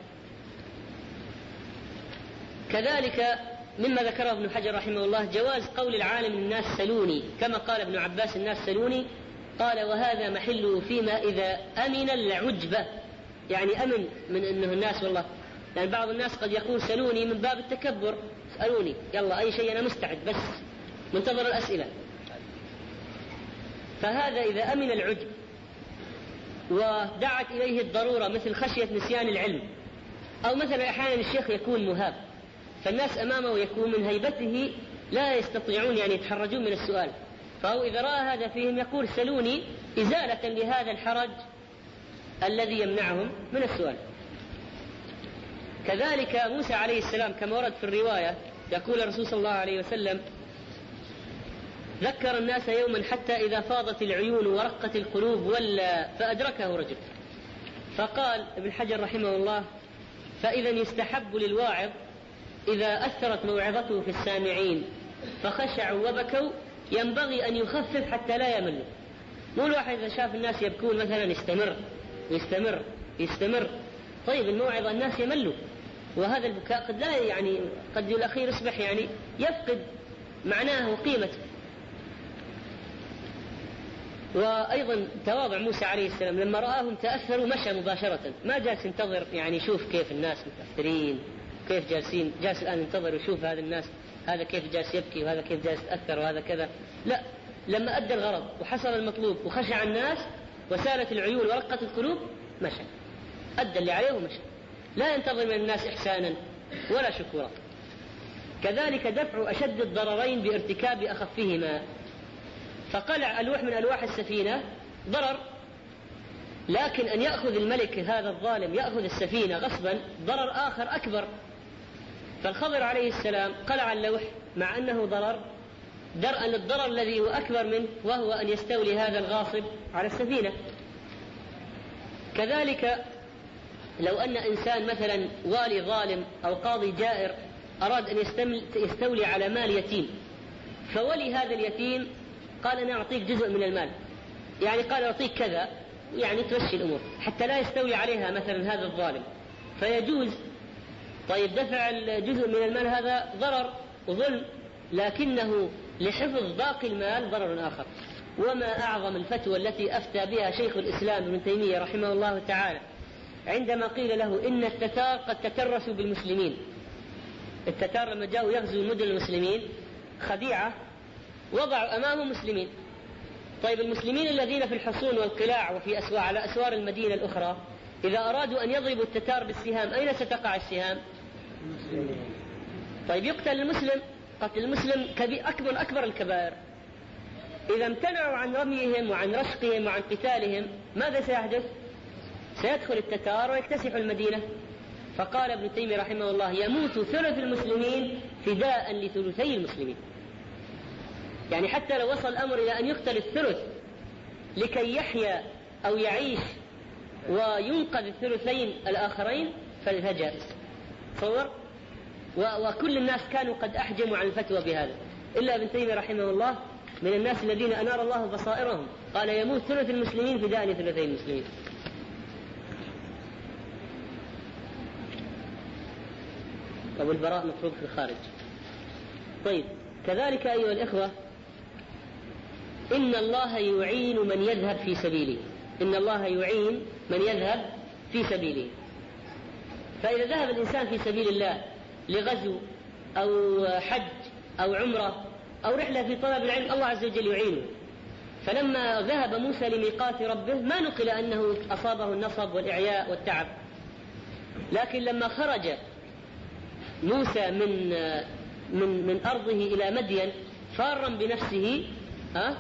كذلك مما ذكره ابن حجر رحمه الله جواز قول العالم الناس سلوني كما قال ابن عباس الناس سلوني قال وهذا محله فيما إذا أمن العجبة. يعني أمن من أنه الناس والله. يعني بعض الناس قد يقول سلوني من باب التكبر. اسألوني يلا أي شيء أنا مستعد بس منتظر الأسئلة. فهذا إذا أمن العجب ودعت إليه الضرورة مثل خشية نسيان العلم. أو مثلا أحيانا الشيخ يكون مهاب. فالناس أمامه يكون من هيبته لا يستطيعون يعني يتحرجون من السؤال. فهو إذا رأى هذا فيهم يقول سلوني إزالة لهذا الحرج الذي يمنعهم من السؤال. كذلك موسى عليه السلام كما ورد في الرواية يقول الرسول صلى الله عليه وسلم ذكر الناس يوما حتى إذا فاضت العيون ورقت القلوب ولا فأدركه رجل. فقال ابن حجر رحمه الله فإذا يستحب للواعظ إذا أثرت موعظته في السامعين فخشعوا وبكوا ينبغي أن يخفف حتى لا يملوا مو الواحد إذا شاف الناس يبكون مثلا يستمر يستمر يستمر. طيب الموعظة الناس يملوا. وهذا البكاء قد لا يعني قد الأخير يصبح يعني يفقد معناه وقيمته. وأيضا تواضع موسى عليه السلام لما رآهم تأثروا مشى مباشرة. ما جالس ينتظر يعني يشوف كيف الناس متأثرين. كيف جالسين؟ جالس الآن ينتظر ويشوف هذا الناس هذا كيف جالس يبكي وهذا كيف جالس يتأثر وهذا كذا. لا لما أدى الغرض وحصل المطلوب وخشع الناس وسالت العيون ورقت القلوب مشى. أدى اللي عليه ومشى. لا ينتظر من الناس إحسانا ولا شكورا. كذلك دفع أشد الضررين بارتكاب أخفهما. فقلع ألوح من ألواح السفينة ضرر لكن أن يأخذ الملك هذا الظالم يأخذ السفينة غصبا ضرر آخر أكبر. فالخضر عليه السلام قلع اللوح مع أنه ضرر درءا للضرر الذي هو أكبر منه وهو أن يستولي هذا الغاصب على السفينة. كذلك لو أن إنسان مثلا والي ظالم أو قاضي جائر أراد أن يستولي على مال يتيم فولي هذا اليتيم قال أنا أعطيك جزء من المال. يعني قال أعطيك كذا يعني تمشي الأمور حتى لا يستولي عليها مثلا هذا الظالم. فيجوز طيب دفع الجزء من المال هذا ضرر وظلم لكنه لحفظ باقي المال ضرر آخر. وما أعظم الفتوى التي أفتى بها شيخ الإسلام ابن تيمية رحمه الله تعالى عندما قيل له إن التتار قد تترسوا بالمسلمين. التتار لما جاءوا يغزوا مدن المسلمين خديعة وضعوا أمامهم مسلمين. طيب المسلمين الذين في الحصون والقلاع وفي أسوار على أسوار المدينة الأخرى إذا أرادوا أن يضربوا التتار بالسهام أين ستقع السهام؟ طيب يقتل المسلم قتل المسلم أكبر أكبر الكبائر إذا امتنعوا عن رميهم وعن رشقهم وعن قتالهم ماذا سيحدث؟ سيدخل التتار ويكتسح المدينة. فقال ابن تيمية رحمه الله يموت ثلث المسلمين فداء لثلثي المسلمين. يعني حتى لو وصل الأمر إلى أن يقتل الثلث لكي يحيا أو يعيش وينقذ الثلثين الآخرين فالهجائز تصور وكل الناس كانوا قد أحجموا عن الفتوى بهذا. إلا ابن تيمية رحمه الله من الناس الذين أنار الله بصائرهم. قال يموت ثلث المسلمين فداء لثلثي المسلمين. أبو البراء مطلوب في الخارج. طيب كذلك أيها الإخوة إن الله يعين من يذهب في سبيله. إن الله يعين من يذهب في سبيله. فإذا ذهب الإنسان في سبيل الله لغزو أو حج أو عمرة أو رحلة في طلب العلم الله عز وجل يعينه. فلما ذهب موسى لميقات ربه ما نقل أنه أصابه النصب والإعياء والتعب. لكن لما خرج موسى من من من أرضه إلى مدين فارا بنفسه ها؟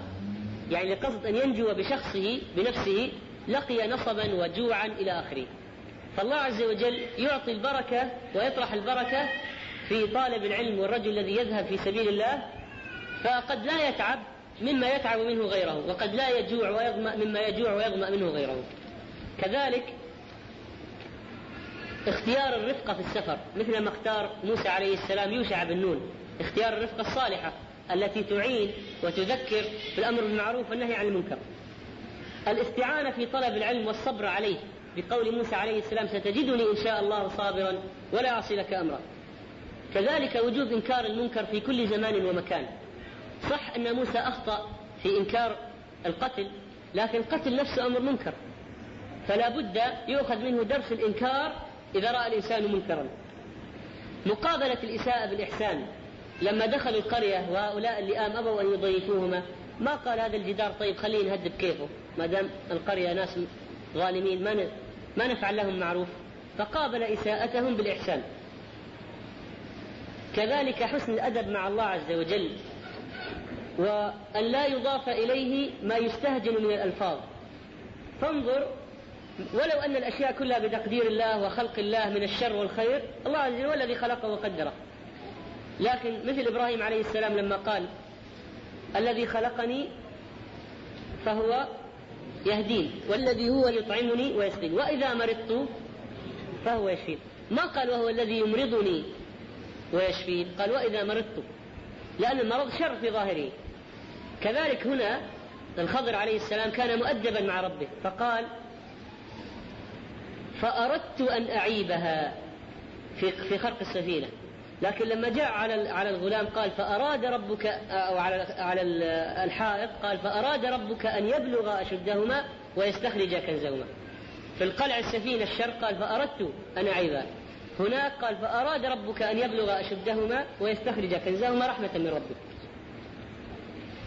يعني لقصد أن ينجو بشخصه بنفسه لقي نصبا وجوعا إلى آخره. فالله عز وجل يعطي البركة ويطرح البركة في طالب العلم والرجل الذي يذهب في سبيل الله فقد لا يتعب مما يتعب منه غيره وقد لا يجوع ويظمأ مما يجوع ويظمأ منه غيره. كذلك اختيار الرفقة في السفر مثل ما اختار موسى عليه السلام يوشع بن نون اختيار الرفقة الصالحة التي تعين وتذكر بالأمر بالمعروف والنهي عن المنكر. الاستعانة في طلب العلم والصبر عليه بقول موسى عليه السلام ستجدني إن شاء الله صابرا ولا أعصي لك أمرا. كذلك وجوب إنكار المنكر في كل زمان ومكان. صح أن موسى أخطأ في إنكار القتل لكن القتل نفسه أمر منكر. فلا بد يؤخذ منه درس الإنكار إذا رأى الإنسان منكرا. مقابلة الإساءة بالإحسان. لما دخلوا القرية وهؤلاء اللئام أبوا أن يضيفوهما ما قال هذا الجدار طيب خليه نهدب كيفه. ما دام القرية ناس ظالمين ما ما نفعل لهم معروف فقابل إساءتهم بالإحسان. كذلك حسن الأدب مع الله عز وجل وأن لا يضاف إليه ما يستهجن من الألفاظ. فانظر ولو أن الأشياء كلها بتقدير الله وخلق الله من الشر والخير الله عز وجل هو الذي خلقه وقدره. لكن مثل إبراهيم عليه السلام لما قال الذي خلقني فهو يهدين والذي هو يطعمني ويسقين. وإذا مرضت فهو يشفين. ما قال وهو الذي يمرضني ويشفين؟ قال وإذا مرضت. لأن المرض شر في ظاهره. كذلك هنا الخضر عليه السلام كان مؤدبا مع ربه. فقال فأردت أن أعيبها في في خرق السفينة. لكن لما جاء على على الغلام قال فأراد ربك أو على على الحائط قال فأراد ربك أن يبلغ أشدهما ويستخرج كنزهما. في القلع السفينة الشر قال فأردت أن أعيبها هناك قال فأراد ربك أن يبلغ أشدهما ويستخرج كنزهما رحمة من ربك.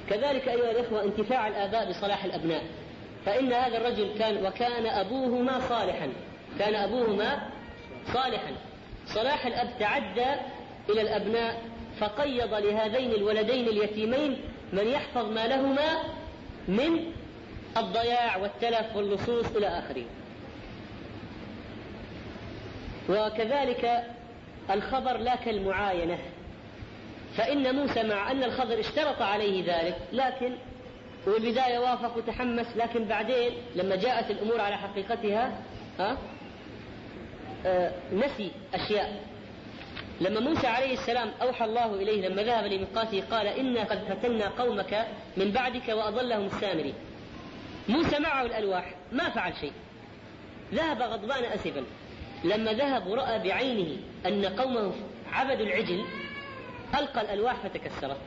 كذلك أيها الإخوة انتفاع الآباء بصلاح الأبناء. فإن هذا الرجل كان وكان أبوهما صالحا. كان أبوهما صالحا. صلاح الأب تعدى إلى الأبناء فقيض لهذين الولدين اليتيمين من يحفظ مالهما من الضياع والتلف واللصوص إلى آخره. وكذلك الخبر لا كالمعاينة. فإن موسى مع أن الخضر اشترط عليه ذلك لكن والبداية وافق وتحمس لكن بعدين لما جاءت الأمور على حقيقتها ها آه نسي أشياء. لما موسى عليه السلام أوحى الله إليه لما ذهب لميقاته قال إنا قد فتنا قومك من بعدك وأضلهم السامري. موسى معه الألواح ما فعل شيء. ذهب غضبان أسفا. لما ذهب ورأى بعينه أن قومه عبدوا العجل ألقى الألواح فتكسرت.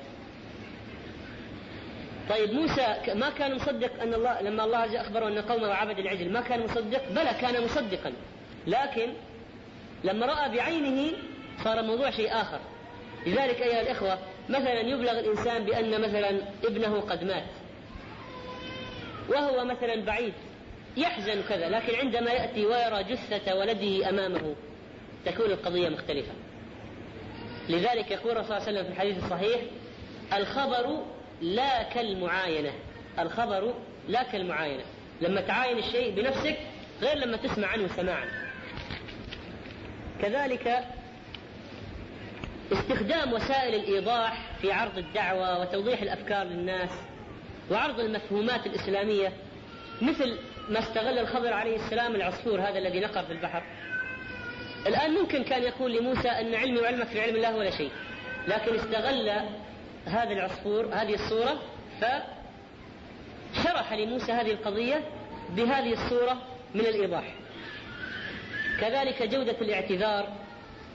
طيب موسى ما كان مصدق أن الله لما الله عز أخبره أن قومه عبد العجل ما كان مصدق؟ بلى كان مصدقا. لكن لما رأى بعينه صار الموضوع شيء آخر. لذلك أيها الإخوة مثلا يبلغ الإنسان بأن مثلا ابنه قد مات. وهو مثلا بعيد. يحزن كذا لكن عندما يأتي ويرى جثة ولده أمامه تكون القضية مختلفة. لذلك يقول الرسول صلى الله عليه وسلم في الحديث الصحيح الخبر لا كالمعاينة. الخبر لا كالمعاينة. لما تعاين الشيء بنفسك غير لما تسمع عنه سماعا. كذلك استخدام وسائل الإيضاح في عرض الدعوة وتوضيح الأفكار للناس وعرض المفهومات الإسلامية مثل ما استغل الخضر عليه السلام العصفور هذا الذي نقر في البحر. الآن ممكن كان يقول لموسى أن علمي وعلمك في علم الله ولا شيء لكن استغل هذا العصفور هذه الصورة فشرح لموسى هذه القضية بهذه الصورة من الإيضاح. كذلك جودة الاعتذار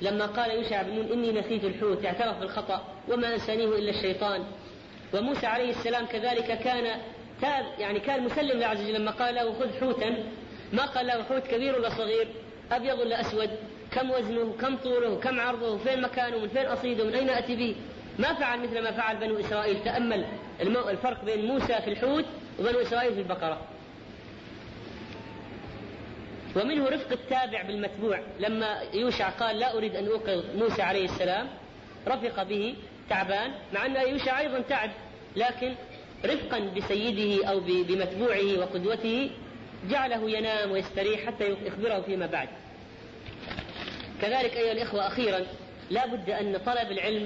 لما قال يوشع بن نون إني نسيت الحوت اعترف بالخطأ وما أنسانيه إلا الشيطان. وموسى عليه السلام كذلك كان تاب يعني كان مسلم لله عز وجل لما قال له خذ حوتا. ما قال له حوت كبير ولا صغير؟ أبيض ولا أسود؟ كم وزنه؟ كم طوله؟ كم عرضه؟ فين مكانه؟ من فين أصيده؟ من أين أتي به؟ ما فعل مثل ما فعل بنو إسرائيل. تأمل الفرق بين موسى في الحوت وبنو إسرائيل في البقرة. ومنه رفق التابع بالمتبوع. لما يوشع قال لا أريد أن أوقظ موسى عليه السلام رفق به تعبان مع أن يوشع أيضا تعب لكن رفقا بسيده أو بمتبوعه وقدوته جعله ينام ويستريح حتى يخبره فيما بعد. كذلك أيها الإخوة أخيرا لا بد أن طلب العلم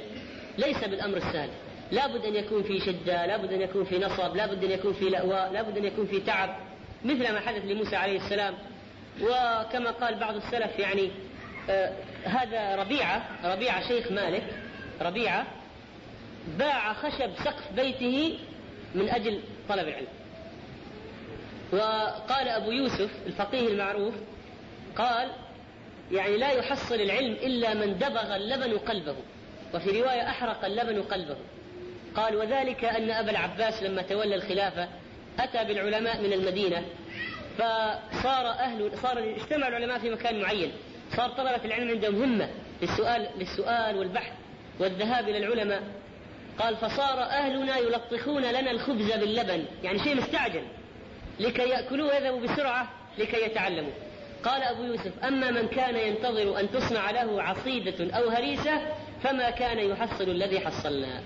ليس بالأمر السهل. لا بد أن يكون في شدة لا بد أن يكون في نصب لا بد أن يكون في لأواء لا بد أن يكون في تعب. مثل ما حدث لموسى عليه السلام وكما قال بعض السلف يعني آه هذا ربيعة ربيعة شيخ مالك ربيعة باع خشب سقف بيته من أجل طلب العلم. وقال أبو يوسف الفقيه المعروف قال يعني لا يحصل العلم إلا من دبغ اللبن قلبه وفي رواية أحرق اللبن قلبه. قال وذلك أن أبا العباس لما تولى الخلافة أتى بالعلماء من المدينة فصار أهل صار اجتمع العلماء في مكان معين. صار طلبة العلم عندهم همة للسؤال للسؤال والبحث والذهاب إلى العلماء. قال فصار أهلنا يلطخون لنا الخبز باللبن يعني شيء مستعجل. لكي يأكلوه ويذهبوا بسرعة لكي يتعلموا. قال أبو يوسف أما من كان ينتظر أن تصنع له عصيدة أو هريسة فما كان يحصل الذي حصلنا.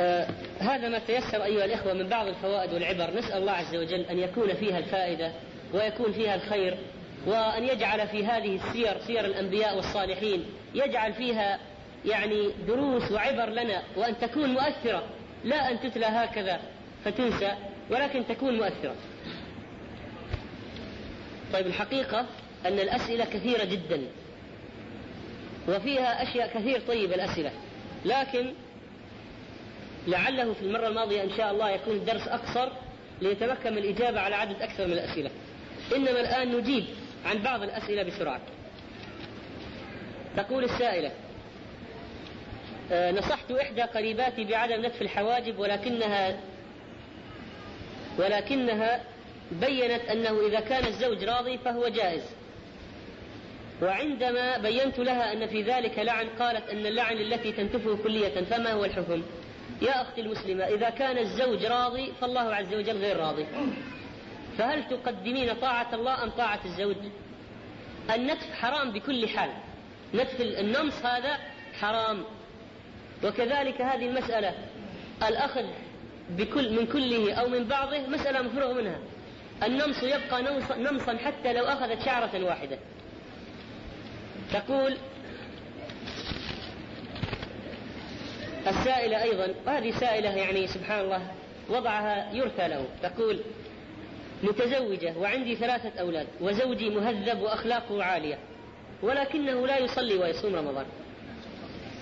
آه هذا ما تيسر أيها الإخوة من بعض الفوائد والعبر. نسأل الله عز وجل أن يكون فيها الفائدة ويكون فيها الخير وأن يجعل في هذه السير سير الأنبياء والصالحين يجعل فيها يعني دروس وعبر لنا وأن تكون مؤثرة لا أن تتلى هكذا فتنسى ولكن تكون مؤثرة. طيب الحقيقة أن الأسئلة كثيرة جدا وفيها أشياء كثير طيب الأسئلة لكن لعله في المرة الماضية إن شاء الله يكون الدرس أقصر ليتمكن من الإجابة على عدد أكثر من الأسئلة. إنما الآن نجيب عن بعض الأسئلة بسرعة. تقول السائلة آه، نصحت إحدى قريباتي بعدم نتف الحواجب ولكنها ولكنها بينت أنه إذا كان الزوج راضي فهو جائز. وعندما بينت لها أن في ذلك لعن قالت أن اللعن التي تنتفه كلية فما هو الحكم؟ يا أختي المسلمة إذا كان الزوج راضي فالله عز وجل غير راضي. فهل تقدمين طاعة الله أم طاعة الزوج؟ النتف حرام بكل حال. نتف النمص هذا حرام. وكذلك هذه المسألة الأخذ بكل من كله أو من بعضه مسألة مفروغ منها. النمص يبقى نمصا حتى لو أخذت شعرة واحدة. تقول السائلة أيضا وهذه سائلة يعني سبحان الله وضعها يرثى له تقول متزوجة وعندي ثلاثة أولاد وزوجي مهذب وأخلاقه عالية ولكنه لا يصلي ويصوم رمضان.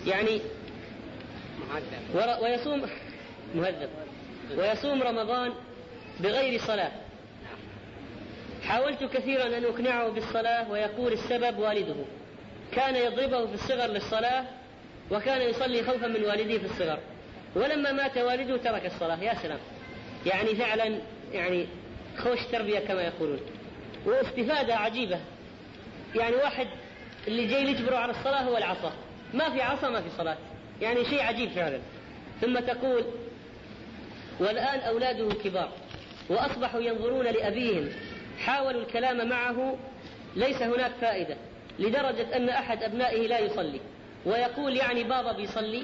يعني ويصوم [laughs] مهذب ويصوم رمضان بغير صلاة. حاولت كثيرا أن أقنعه بالصلاة ويقول السبب والده كان يضربه في الصغر للصلاة وكان يصلي خوفا من والديه في الصغر. ولما مات والده ترك الصلاة. يا سلام. يعني فعلا يعني خوش تربية كما يقولون. واستفادة عجيبة. يعني واحد اللي جاي يجبره على الصلاة هو العصا. ما في عصا ما في صلاة. يعني شيء عجيب فعلا. ثم تقول والآن أولاده كبار وأصبحوا ينظرون لأبيهم. حاولوا الكلام معه ليس هناك فائدة لدرجة أن أحد أبنائه لا يصلي. ويقول يعني بابا بيصلي.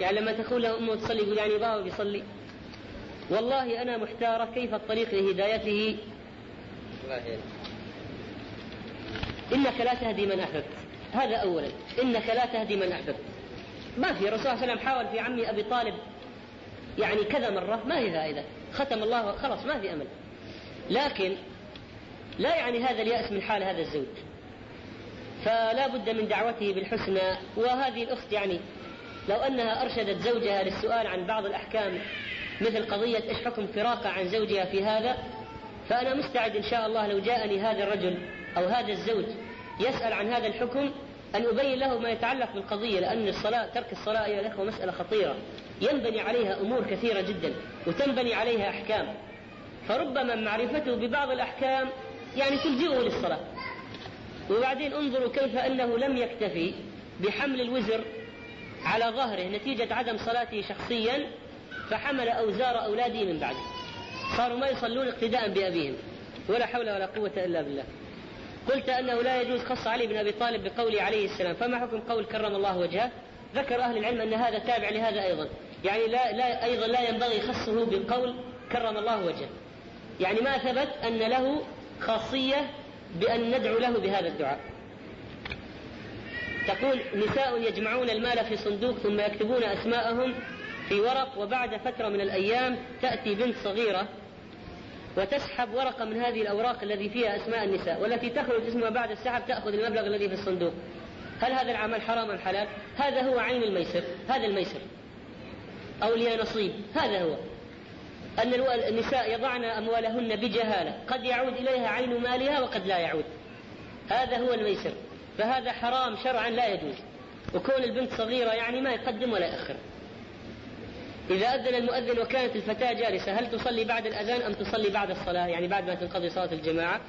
يعني لما تقول له أمه تصلي يقول يعني بابا بيصلي. والله أنا محتارة كيف الطريق لهدايته. إنك لا تهدي من أحببت. هذا أولا. إنك لا تهدي من أحببت. ما في الرسول صلى الله عليه وسلم حاول في عمي أبي طالب يعني كذا مرة. ما هي فائدة؟ ختم الله خلاص ما في أمل. لكن لا يعني هذا اليأس من حال هذا الزوج. فلا بد من دعوته بالحسنى وهذه الأخت يعني لو أنها أرشدت زوجها للسؤال عن بعض الأحكام مثل قضية إيش حكم فراقة عن زوجها في هذا فأنا مستعد إن شاء الله لو جاءني هذا الرجل أو هذا الزوج يسأل عن هذا الحكم أن أبين له ما يتعلق بالقضية لأن الصلاة ترك الصلاة أيها الأخوة مسألة خطيرة. ينبني عليها أمور كثيرة جدا وتنبني عليها أحكام. فربما معرفته ببعض الأحكام يعني تلجئه للصلاة. وبعدين انظروا كيف أنه لم يكتفي بحمل الوزر على ظهره نتيجة عدم صلاته شخصيا فحمل أوزار أولاده من بعده. صاروا ما يصلون اقتداء بأبيهم ولا حول ولا قوة إلا بالله. قلت أنه لا يجوز خص علي بن أبي طالب بقوله عليه السلام فما حكم قول كرم الله وجهه؟ ذكر أهل العلم أن هذا تابع لهذا أيضا. يعني لا, لا أيضا لا ينبغي خصه بقول كرم الله وجهه. يعني ما ثبت أن له خاصية بأن ندعو له بهذا الدعاء. تقول نساء يجمعون المال في صندوق ثم يكتبون أسماءهم في ورق وبعد فترة من الأيام تأتي بنت صغيرة وتسحب ورقة من هذه الأوراق الذي فيها أسماء النساء والتي تخرج اسمها بعد السحب تأخذ المبلغ الذي في الصندوق. هل هذا العمل حرام أم حلال؟ هذا هو عين الميسر هذا الميسر. أو نصيب هذا هو. أن النساء يضعن أموالهن بجهالة. قد يعود إليها عين مالها وقد لا يعود. هذا هو الميسر. فهذا حرام شرعا لا يجوز. وكون البنت صغيرة يعني ما يقدم ولا يأخر. إذا أذن المؤذن وكانت الفتاة جالسة هل تصلي بعد الأذان أم تصلي بعد الصلاة؟ يعني بعد ما تنقضي صلاة الجماعة.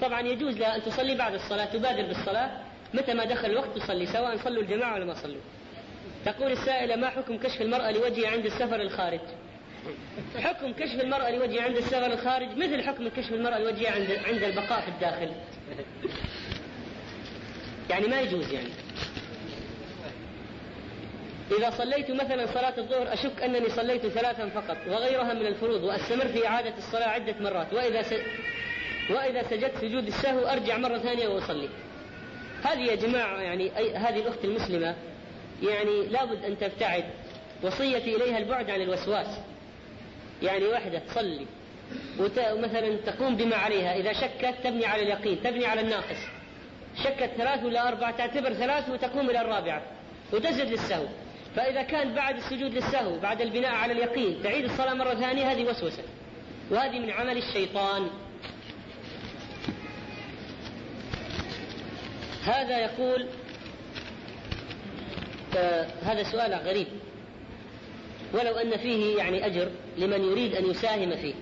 طبعا يجوز لها أن تصلي بعد الصلاة تبادر بالصلاة. متى ما دخل الوقت تصلي سواء صلوا الجماعة ولا ما صلوا. تقول السائلة ما حكم كشف المرأة لوجهها عند السفر الخارج؟ حكم كشف المرأة لوجهها عند السفر الخارج مثل حكم كشف المرأة لوجهها عند عند البقاء في الداخل. يعني ما يجوز يعني. إذا صليت مثلا صلاة الظهر أشك أنني صليت ثلاثا فقط وغيرها من الفروض وأستمر في إعادة الصلاة عدة مرات وإذا س... وإذا سجدت سجود السهو أرجع مرة ثانية وأصلي. هذه يا جماعة يعني أي هذه الأخت المسلمة يعني لابد أن تبتعد وصيتي إليها البعد عن الوسواس. يعني واحدة تصلي ومثلا تقوم بما عليها إذا شكت تبني على اليقين تبني على الناقص. شكت ثلاث ولا أربعة تعتبر ثلاث وتقوم إلى الرابعة وتسجد للسهو. فإذا كان بعد السجود للسهو بعد البناء على اليقين تعيد الصلاة مرة ثانية هذه وسوسة. وهذه من عمل الشيطان. هذا يقول آه هذا سؤال غريب. ولو أن فيه يعني أجر لمن يريد أن يساهم فيه.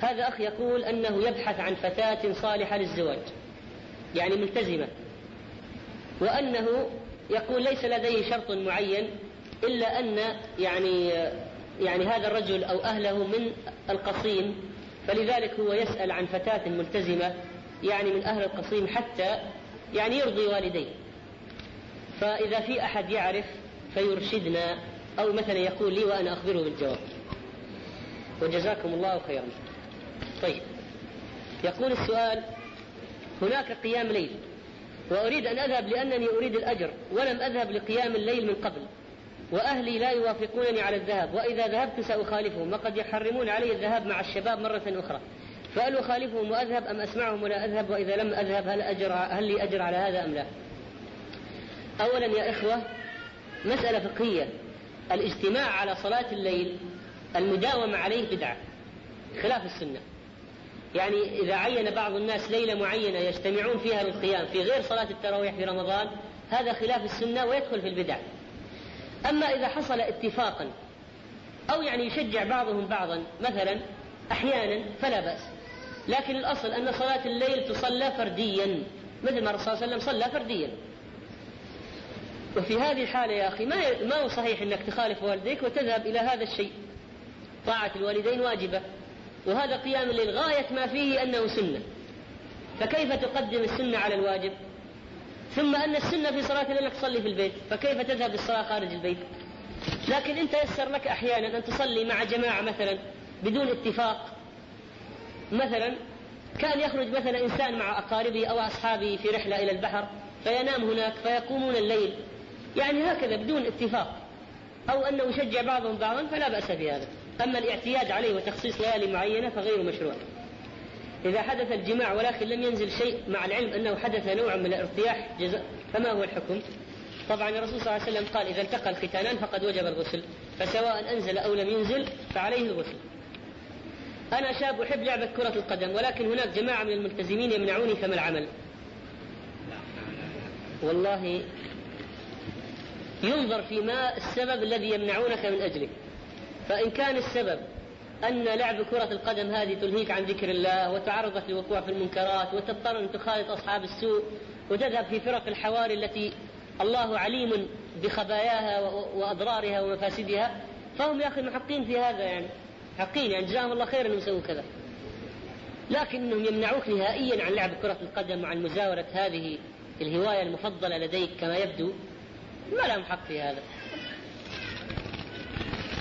هذا أخ يقول أنه يبحث عن فتاة صالحة للزواج يعني ملتزمة وأنه يقول ليس لديه شرط معين إلا أن يعني يعني هذا الرجل أو أهله من القصيم فلذلك هو يسأل عن فتاة ملتزمة يعني من أهل القصيم حتى يعني يرضي والديه. فإذا في أحد يعرف فيرشدنا أو مثلا يقول لي وأنا أخبره بالجواب. وجزاكم الله خيرا. طيب. يقول السؤال هناك قيام ليل وأريد أن أذهب لأنني أريد الأجر ولم أذهب لقيام الليل من قبل وأهلي لا يوافقونني على الذهاب وإذا ذهبت سأخالفهم وقد يحرمون علي الذهاب مع الشباب مرة أخرى. فهل أخالفهم وأذهب أم أسمعهم ولا أذهب؟ وإذا لم أذهب هل, أجر هل لي أجر على هذا أم لا؟ أولا يا إخوة مسألة فقهية. الاجتماع على صلاة الليل المداومة عليه بدعة خلاف السنة. يعني إذا عين بعض الناس ليلة معينة يجتمعون فيها للقيام في غير صلاة التراويح في رمضان هذا خلاف السنة ويدخل في البدع. أما إذا حصل اتفاقا أو يعني يشجع بعضهم بعضا مثلا أحيانا فلا بأس. لكن الأصل أن صلاة الليل تصلى فرديا مثل ما الرسول صلى الله عليه وسلم صلى فرديا. وفي هذه الحالة يا أخي ما ما هو صحيح أنك تخالف والديك وتذهب إلى هذا الشيء. طاعة الوالدين واجبة. وهذا قيام الليل غاية ما فيه أنه سنة. فكيف تقدم السنة على الواجب؟ ثم أن السنة في صلاة أنك تصلي في البيت. فكيف تذهب للصلاة خارج البيت؟ لكن أنت يسر لك أحيانا أن تصلي مع جماعة مثلا بدون اتفاق. مثلا كان يخرج مثلا إنسان مع أقاربه أو أصحابه في رحلة إلى البحر فينام هناك فيقومون الليل. يعني هكذا بدون اتفاق. أو أنه يشجع بعضهم بعضا فلا بأس بهذا. أما الاعتياد عليه وتخصيص ليالي معينة فغير مشروع. إذا حدث الجماع ولكن لم ينزل شيء مع العلم أنه حدث نوع من الارتياح جزاء فما هو الحكم؟ طبعا الرسول صلى الله عليه وسلم قال إذا التقى الختانان فقد وجب الغسل فسواء أنزل أو لم ينزل فعليه الغسل. أنا شاب أحب لعبة كرة القدم ولكن هناك جماعة من الملتزمين يمنعوني فما العمل؟ والله ينظر في ما السبب الذي يمنعونك من أجله فإن كان السبب أن لعب كرة القدم هذه تلهيك عن ذكر الله وتعرضك للوقوع في المنكرات وتضطر أن تخالط أصحاب السوء وتذهب في فرق الحواري التي الله عليم بخباياها وأضرارها ومفاسدها فهم يا أخي محقين في هذا يعني. حقين يعني جزاهم الله خير أنهم يسووا كذا. لكنهم يمنعوك نهائيا عن لعب كرة القدم وعن مزاولة هذه الهواية المفضلة لديك كما يبدو. ما لهم حق في هذا.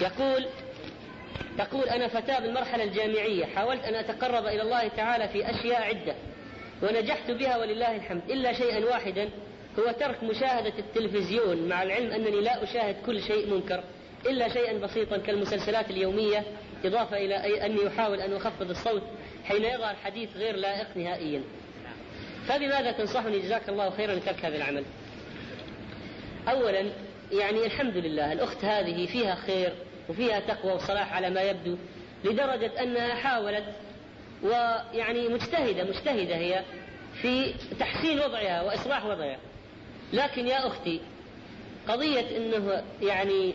يقول تقول أنا فتاة بالمرحلة الجامعية حاولت أن أتقرب إلى الله تعالى في أشياء عدة ونجحت بها ولله الحمد. إلا شيئا واحدا هو ترك مشاهدة التلفزيون مع العلم أنني لا أشاهد كل شيء منكر إلا شيئا بسيطا كالمسلسلات اليومية إضافة إلى أني أحاول أن أخفض الصوت حين يظهر حديث غير لائق نهائيا. فبماذا تنصحني؟ جزاك الله خيرا لترك هذا العمل. أولا يعني الحمد لله الأخت هذه فيها خير وفيها تقوى وصلاح على ما يبدو لدرجة أنها حاولت ويعني مجتهدة مجتهدة هي في تحسين وضعها وإصلاح وضعها. لكن يا أختي قضية أنه يعني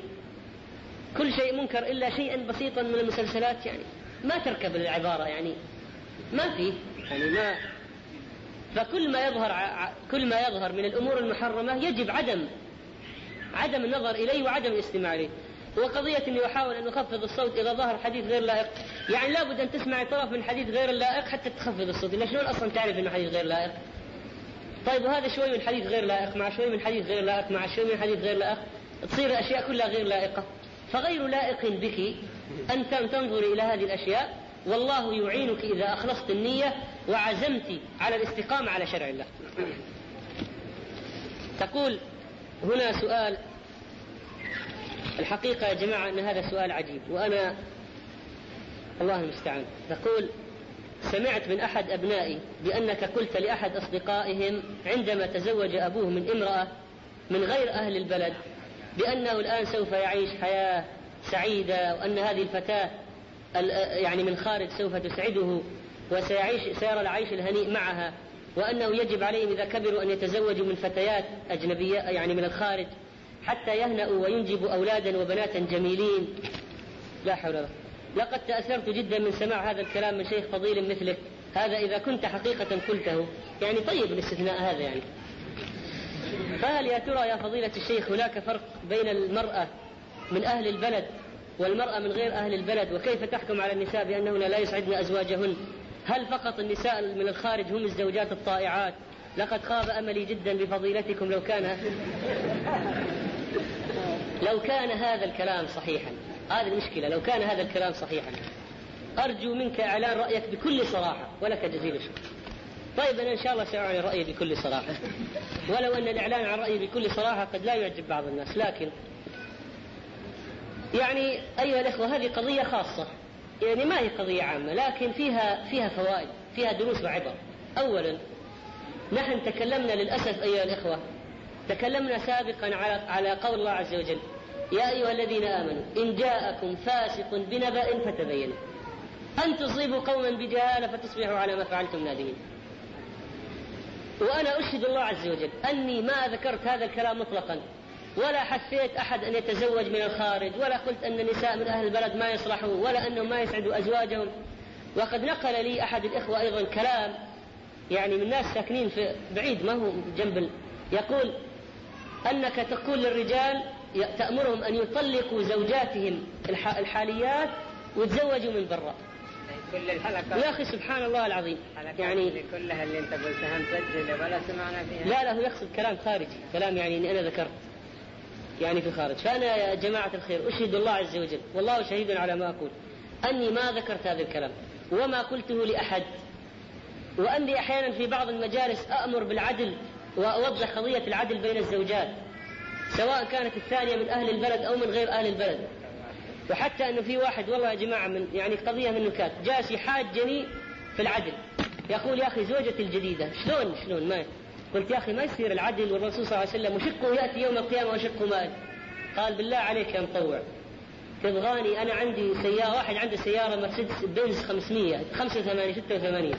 كل شيء منكر إلا شيئا بسيطا من المسلسلات يعني ما تركب العبارة يعني ما فيه يعني ما فكل ما يظهر كل ما يظهر من الأمور المحرمة يجب عدم عدم النظر إليه وعدم الاستماع إليه. وقضية أني أحاول أن أخفض الصوت إذا ظهر حديث غير لائق. يعني لابد أن تسمع طرف من حديث غير لائق حتى تخفض الصوت. إلا شلون أصلا تعرف أنه حديث غير لائق؟ طيب وهذا شوي من حديث غير لائق مع شوي من حديث غير لائق مع شوي من حديث غير لائق. تصير الأشياء كلها غير لائقة. فغير لائق بك أن تنظري إلى هذه الأشياء. والله يعينك إذا أخلصت النية وعزمت على الاستقامة على شرع الله. تقول هنا سؤال. الحقيقة يا جماعة أن هذا سؤال عجيب وأنا الله المستعان. تقول سمعت من أحد أبنائي بأنك قلت لأحد أصدقائهم عندما تزوج أبوه من امرأة من غير أهل البلد بأنه الآن سوف يعيش حياة سعيدة وأن هذه الفتاة يعني من خارج سوف تسعده وسيعيش سيرى العيش الهنيء معها. وأنه يجب عليهم إذا كبروا أن يتزوجوا من فتيات أجنبية يعني من الخارج حتى يهنأوا وينجبوا أولادا وبناتا جميلين. لا حول ولا لقد تأثرت جدا من سماع هذا الكلام من شيخ فضيل مثلك هذا إذا كنت حقيقة قلته. يعني طيب الاستثناء هذا يعني. فهل يا ترى يا فضيلة الشيخ هناك فرق بين المرأة من أهل البلد والمرأة من غير أهل البلد؟ وكيف تحكم على النساء بأنهن لا يسعدن أزواجهن؟ هل فقط النساء من الخارج هم الزوجات الطائعات؟ لقد خاب أملي جدا بفضيلتكم لو كان لو كان هذا الكلام صحيحا. هذه المشكلة لو كان هذا الكلام صحيحا. أرجو منك إعلان رأيك بكل صراحة ولك جزيل الشكر. طيب أنا إن شاء الله سأعلن رأيي بكل صراحة. ولو أن الإعلان عن رأيي بكل صراحة قد لا يعجب بعض الناس لكن يعني أيها الإخوة هذه قضية خاصة. يعني ما هي قضية عامة لكن فيها فيها فوائد فيها دروس وعبر. أولا نحن تكلمنا للأسف أيها الإخوة تكلمنا سابقا على على قول الله عز وجل يا أيها الذين آمنوا إن جاءكم فاسق بنبأ فتبينوا أن تصيبوا قوما بجهالة فتصبحوا على ما فعلتم نادمين. وأنا أشهد الله عز وجل أني ما ذكرت هذا الكلام مطلقا. ولا حثيت أحد أن يتزوج من الخارج ولا قلت أن النساء من أهل البلد ما يصلحون ولا أنهم ما يسعدوا أزواجهم. وقد نقل لي أحد الإخوة أيضا كلام يعني من ناس ساكنين في بعيد ما هو جنب يقول أنك تقول للرجال تأمرهم أن يطلقوا زوجاتهم الحاليات ويتزوجوا من برا. كل الحلقة. يا أخي سبحان الله العظيم. يعني كلها اللي أنت قلتها مسجلة ولا سمعنا فيها. لا لا هو يقصد كلام خارجي كلام يعني أنا ذكرت يعني في الخارج. فأنا يا جماعة الخير أشهد الله عز وجل والله شهيد على ما أقول أني ما ذكرت هذا الكلام وما قلته لأحد. وأني أحيانا في بعض المجالس أأمر بالعدل وأوضح قضية العدل بين الزوجات سواء كانت الثانية من أهل البلد أو من غير أهل البلد. وحتى أنه في واحد والله يا جماعة من يعني قضية من نكات جالس يحاجني في العدل. يقول يا أخي زوجتي الجديدة شلون شلون ما قلت يا أخي ما يصير العدل والرسول صلى الله عليه وسلم وشقه يأتي يوم القيامة وشقه مال. قال بالله عليك يا مطوع. تبغاني أنا عندي سيارة واحد عنده سيارة مرسيدس بنز 500 85 86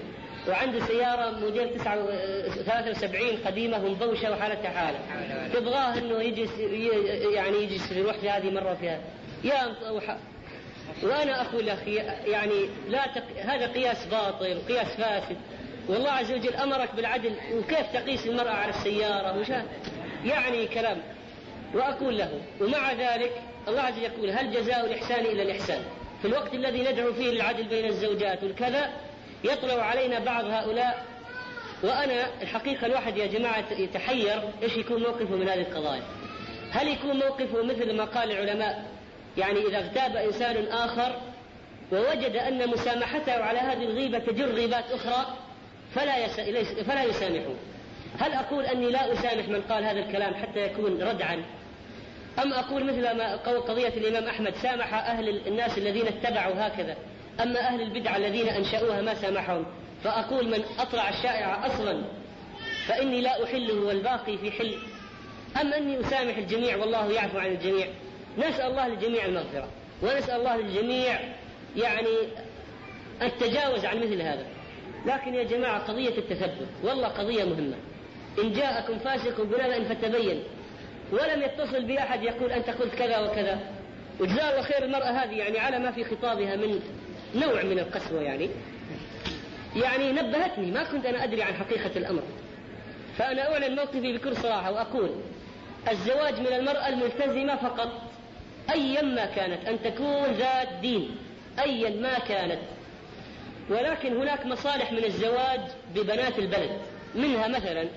وعنده سيارة موديل 73 قديمة ومبوشة وحالتها حالة. تبغاه إنه يجي يعني يجي يروح في هذه مرة في هذه. يا وأنا أقول أخي يعني لا تق... هذا قياس باطل قياس فاسد. والله عز وجل أمرك بالعدل وكيف تقيس المرأة على السيارة؟ وش يعني كلام. وأقول له ومع ذلك الله عز وجل يقول هل جزاء الإحسان إلا الإحسان؟ في الوقت الذي ندعو فيه للعدل بين الزوجات والكذا يطلع علينا بعض هؤلاء. وأنا الحقيقة الواحد يا جماعة يتحير إيش يكون موقفه من هذه القضايا؟ هل يكون موقفه مثل ما قال العلماء؟ يعني إذا اغتاب إنسان آخر ووجد أن مسامحته على هذه الغيبة تجر غيبات أخرى فلا يس... فلا يسامحه هل أقول أني لا أسامح من قال هذا الكلام حتى يكون ردعا؟ أم أقول مثل ما قضية الإمام أحمد سامح أهل الناس الذين اتبعوا هكذا أما أهل البدعة الذين أنشأوها ما سامحهم؟ فأقول من أطلع الشائع أصلا فإني لا أحله والباقي في حل. أم أني أسامح الجميع والله يعفو عن الجميع؟ نسأل الله للجميع المغفرة ونسأل الله للجميع يعني التجاوز عن مثل هذا. لكن يا جماعة قضية التثبت والله قضية مهمة. إن جاءكم فاسق بنبأ فتبين. ولم يتصل بأحد يقول أنت قلت كذا وكذا. وجزاه الله خير المرأة هذه يعني على ما في خطابها من نوع من القسوة يعني. يعني نبهتني ما كنت أنا أدري عن حقيقة الأمر. فأنا أعلن موقفي بكل صراحة وأقول الزواج من المرأة الملتزمة فقط أيا ما كانت أن تكون ذات دين أيا ما كانت. ولكن هناك مصالح من الزواج ببنات البلد. منها مثلا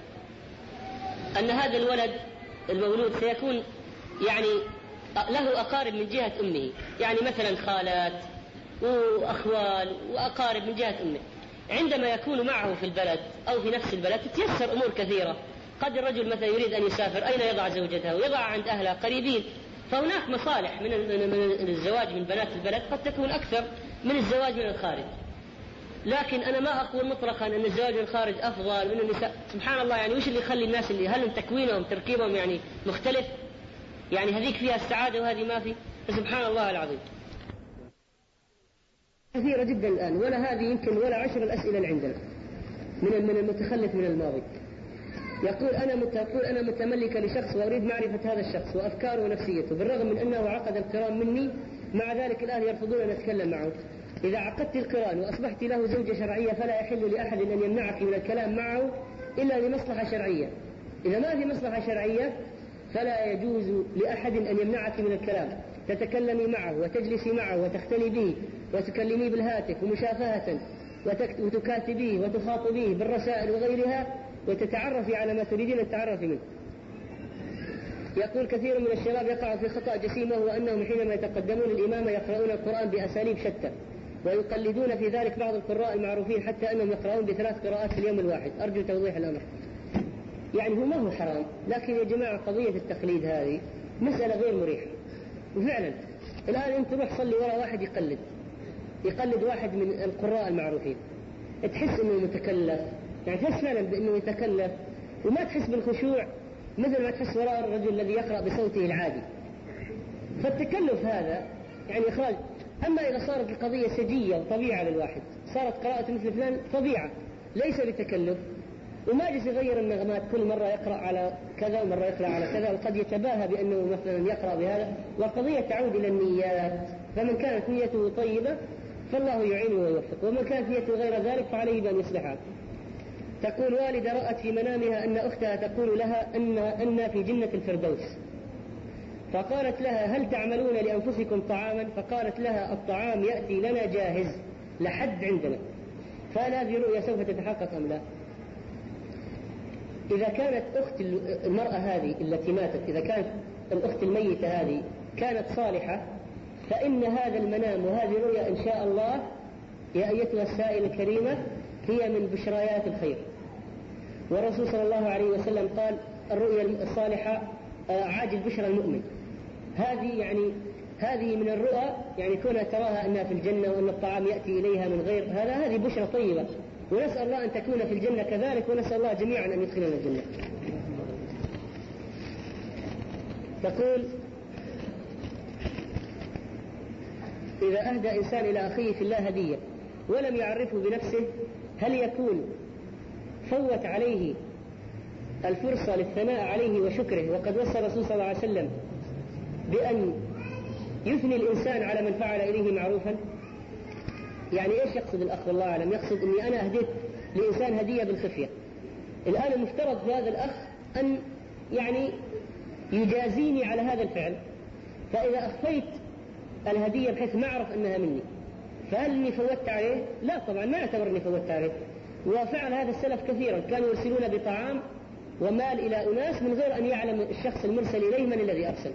أن هذا الولد المولود سيكون يعني له أقارب من جهة أمه. يعني مثلا خالات وأخوال وأقارب من جهة أمه. عندما يكون معه في البلد أو في نفس البلد تتيسر أمور كثيرة. قد الرجل مثلا يريد أن يسافر أين يضع زوجته؟ يضع عند أهلها قريبين. فهناك مصالح من من الزواج من بنات البلد قد تكون أكثر من الزواج من الخارج. لكن أنا ما أقول مطلقا أن الزواج من الخارج أفضل وأن النساء. سبحان الله يعني وش اللي يخلي الناس اللي هل تكوينهم تركيبهم يعني مختلف؟ يعني هذيك فيها السعادة وهذه ما في؟ سبحان الله العظيم. كثيرة جدا الآن ولا هذه يمكن ولا عشر الأسئلة اللي عندنا. من من المتخلف من الماضي. يقول أنا يقول أنا متملكة لشخص وأريد معرفة هذا الشخص وأفكاره ونفسيته بالرغم من أنه عقد القران مني مع ذلك الآن يرفضون أن أتكلم معه. إذا عقدت القرآن وأصبحت له زوجة شرعية فلا يحل لأحد أن يمنعك من الكلام معه إلا لمصلحة شرعية. إذا ما في مصلحة شرعية فلا يجوز لأحد أن يمنعك من الكلام. تتكلمي معه وتجلسي معه وتختلي به وتكلميه بالهاتف ومشافهة وتكاتبيه وتخاطبيه بالرسائل وغيرها وتتعرفي على ما تريدين التعرف منه. يقول كثير من الشباب يقع في خطأ جسيم وهو أنهم حينما يتقدمون الإمامة يقرؤون القرآن بأساليب شتى. ويقلدون في ذلك بعض القراء المعروفين حتى أنهم يقرؤون بثلاث قراءات في اليوم الواحد. أرجو توضيح الأمر. يعني هو ما هو حرام لكن يا جماعة قضية التقليد هذه مسألة غير مريحة. وفعلا الآن أنت روح صلي وراء واحد يقلد. يقلد واحد من القراء المعروفين. تحس إنه متكلف. يعني تحس فعلا بإنه يتكلف. وما تحس بالخشوع مثل ما تحس وراء الرجل الذي يقرأ بصوته العادي. فالتكلف هذا يعني إخراج أما إذا صارت القضية سجية وطبيعة للواحد صارت قراءة مثل فلان طبيعة ليس بتكلف وما جلس يغير النغمات كل مرة يقرأ على كذا ومرة يقرأ على كذا وقد يتباهى بأنه مثلا يقرأ بهذا والقضية تعود إلى النيات. فمن كانت نيته طيبة فالله يعينه ويوفقه ومن كانت نيته غير ذلك فعليه بأن يصلحها. تقول والدة رأت في منامها أن أختها تقول لها أن أن في جنة الفردوس. فقالت لها هل تعملون لأنفسكم طعاما؟ فقالت لها الطعام يأتي لنا جاهز لحد عندنا. فهل هذه رؤيا سوف تتحقق أم لا. إذا كانت أخت المرأة هذه التي ماتت إذا كانت الأخت الميتة هذه كانت صالحة فإن هذا المنام وهذه الرؤيا إن شاء الله يا أيتها السائلة الكريمة هي من بشريات الخير. والرسول صلى الله عليه وسلم قال الرؤيا الصالحة آه، عاجل بشرى المؤمن. هذه يعني هذه من الرؤى يعني كونها تراها أنها في الجنة وأن الطعام يأتي إليها من غير هذا هذه بشرى طيبة ونسأل الله أن تكون في الجنة كذلك ونسأل الله جميعا أن يدخلنا الجنة. تقول إذا أهدى إنسان إلى أخيه في الله هدية ولم يعرفه بنفسه هل يكون فوت عليه الفرصة للثناء عليه وشكره وقد وصى الرسول صلى الله عليه وسلم بأن يثني الإنسان على من فعل إليه معروفا؟ يعني إيش يقصد الأخ والله أعلم؟ يقصد أني أنا أهديت لإنسان هدية بالخفية. الآن المفترض في هذا الأخ أن يعني يجازيني على هذا الفعل. فإذا أخفيت الهدية بحيث ما أعرف أنها مني فهل إني فوتت عليه؟ لا طبعا ما أعتبر إني فوتت عليه. وفعل هذا السلف كثيرا. كانوا يرسلون بطعام ومال إلى أناس من غير أن يعلم الشخص المرسل إليه من الذي أرسل.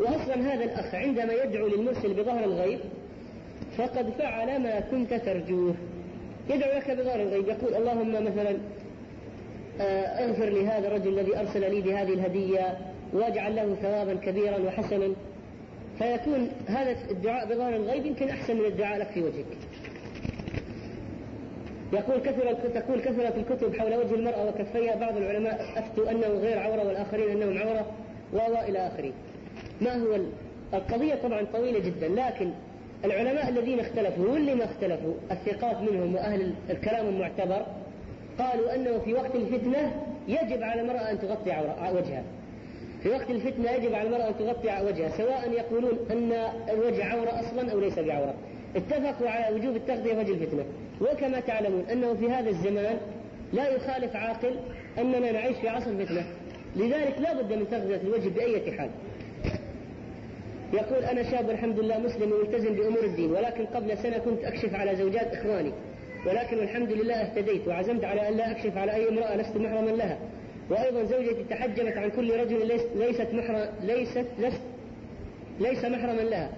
وأصلا هذا الأخ عندما يدعو للمرسل بظهر الغيب فقد فعل ما كنت ترجوه. يدعو لك بظهر الغيب يقول اللهم مثلا آه، اغفر لهذا الرجل الذي أرسل لي بهذه الهدية واجعل له ثوابا كبيرا وحسنا. فيكون هذا الدعاء بظهر الغيب يمكن أحسن من الدعاء لك في وجهك. يقول كثرة تقول كثرة الكتب حول وجه المرأة وكفيها بعض العلماء أفتوا أنه غير عورة والآخرين أنهم عورة و إلى آخره. ما هو القضية طبعا طويلة جدا لكن العلماء الذين اختلفوا واللي ما اختلفوا الثقات منهم وأهل الكلام المعتبر قالوا أنه في وقت الفتنة يجب على المرأة أن تغطي وجهها. في وقت الفتنة يجب على المرأة أن تغطي وجهها سواء يقولون أن الوجه عورة أصلا أو ليس بعورة. اتفقوا على وجوب التغطية في وجه الفتنة. وكما تعلمون أنه في هذا الزمان لا يخالف عاقل أننا نعيش في عصر فتنة لذلك لا بد من تغطية الوجه بأية حال. يقول أنا شاب الحمد لله مسلم وملتزم بأمور الدين ولكن قبل سنة كنت أكشف على زوجات إخواني ولكن الحمد لله اهتديت وعزمت على أن لا أكشف على أي امرأة لست محرما لها. وأيضا زوجتي تحجبت عن كل رجل ليست محرم ليست لست ليس محرما لها.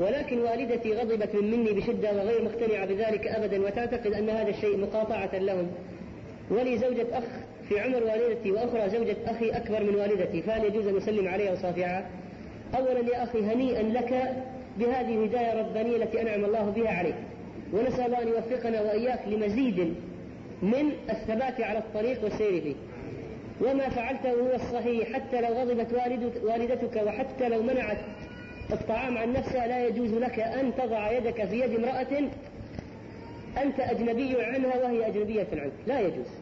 ولكن والدتي غضبت من مني بشدة وغير مقتنعة بذلك أبدا وتعتقد أن هذا الشيء مقاطعة لهم. ولي زوجة أخ في عمر والدتي وأخرى زوجة أخي أكبر من والدتي فهل يجوز أن أسلم عليها وصافحها؟ أولا يا أخي هنيئا لك بهذه الهداية الربانية التي أنعم الله بها عليك. ونسأل الله أن يوفقنا وإياك لمزيد من الثبات على الطريق والسير فيه وما فعلته هو الصحيح. حتى لو غضبت والدتك وحتى لو منعت الطعام عن نفسها لا يجوز لك أن تضع يدك في يد امرأة أنت أجنبي عنها وهي أجنبية عنك. لا يجوز.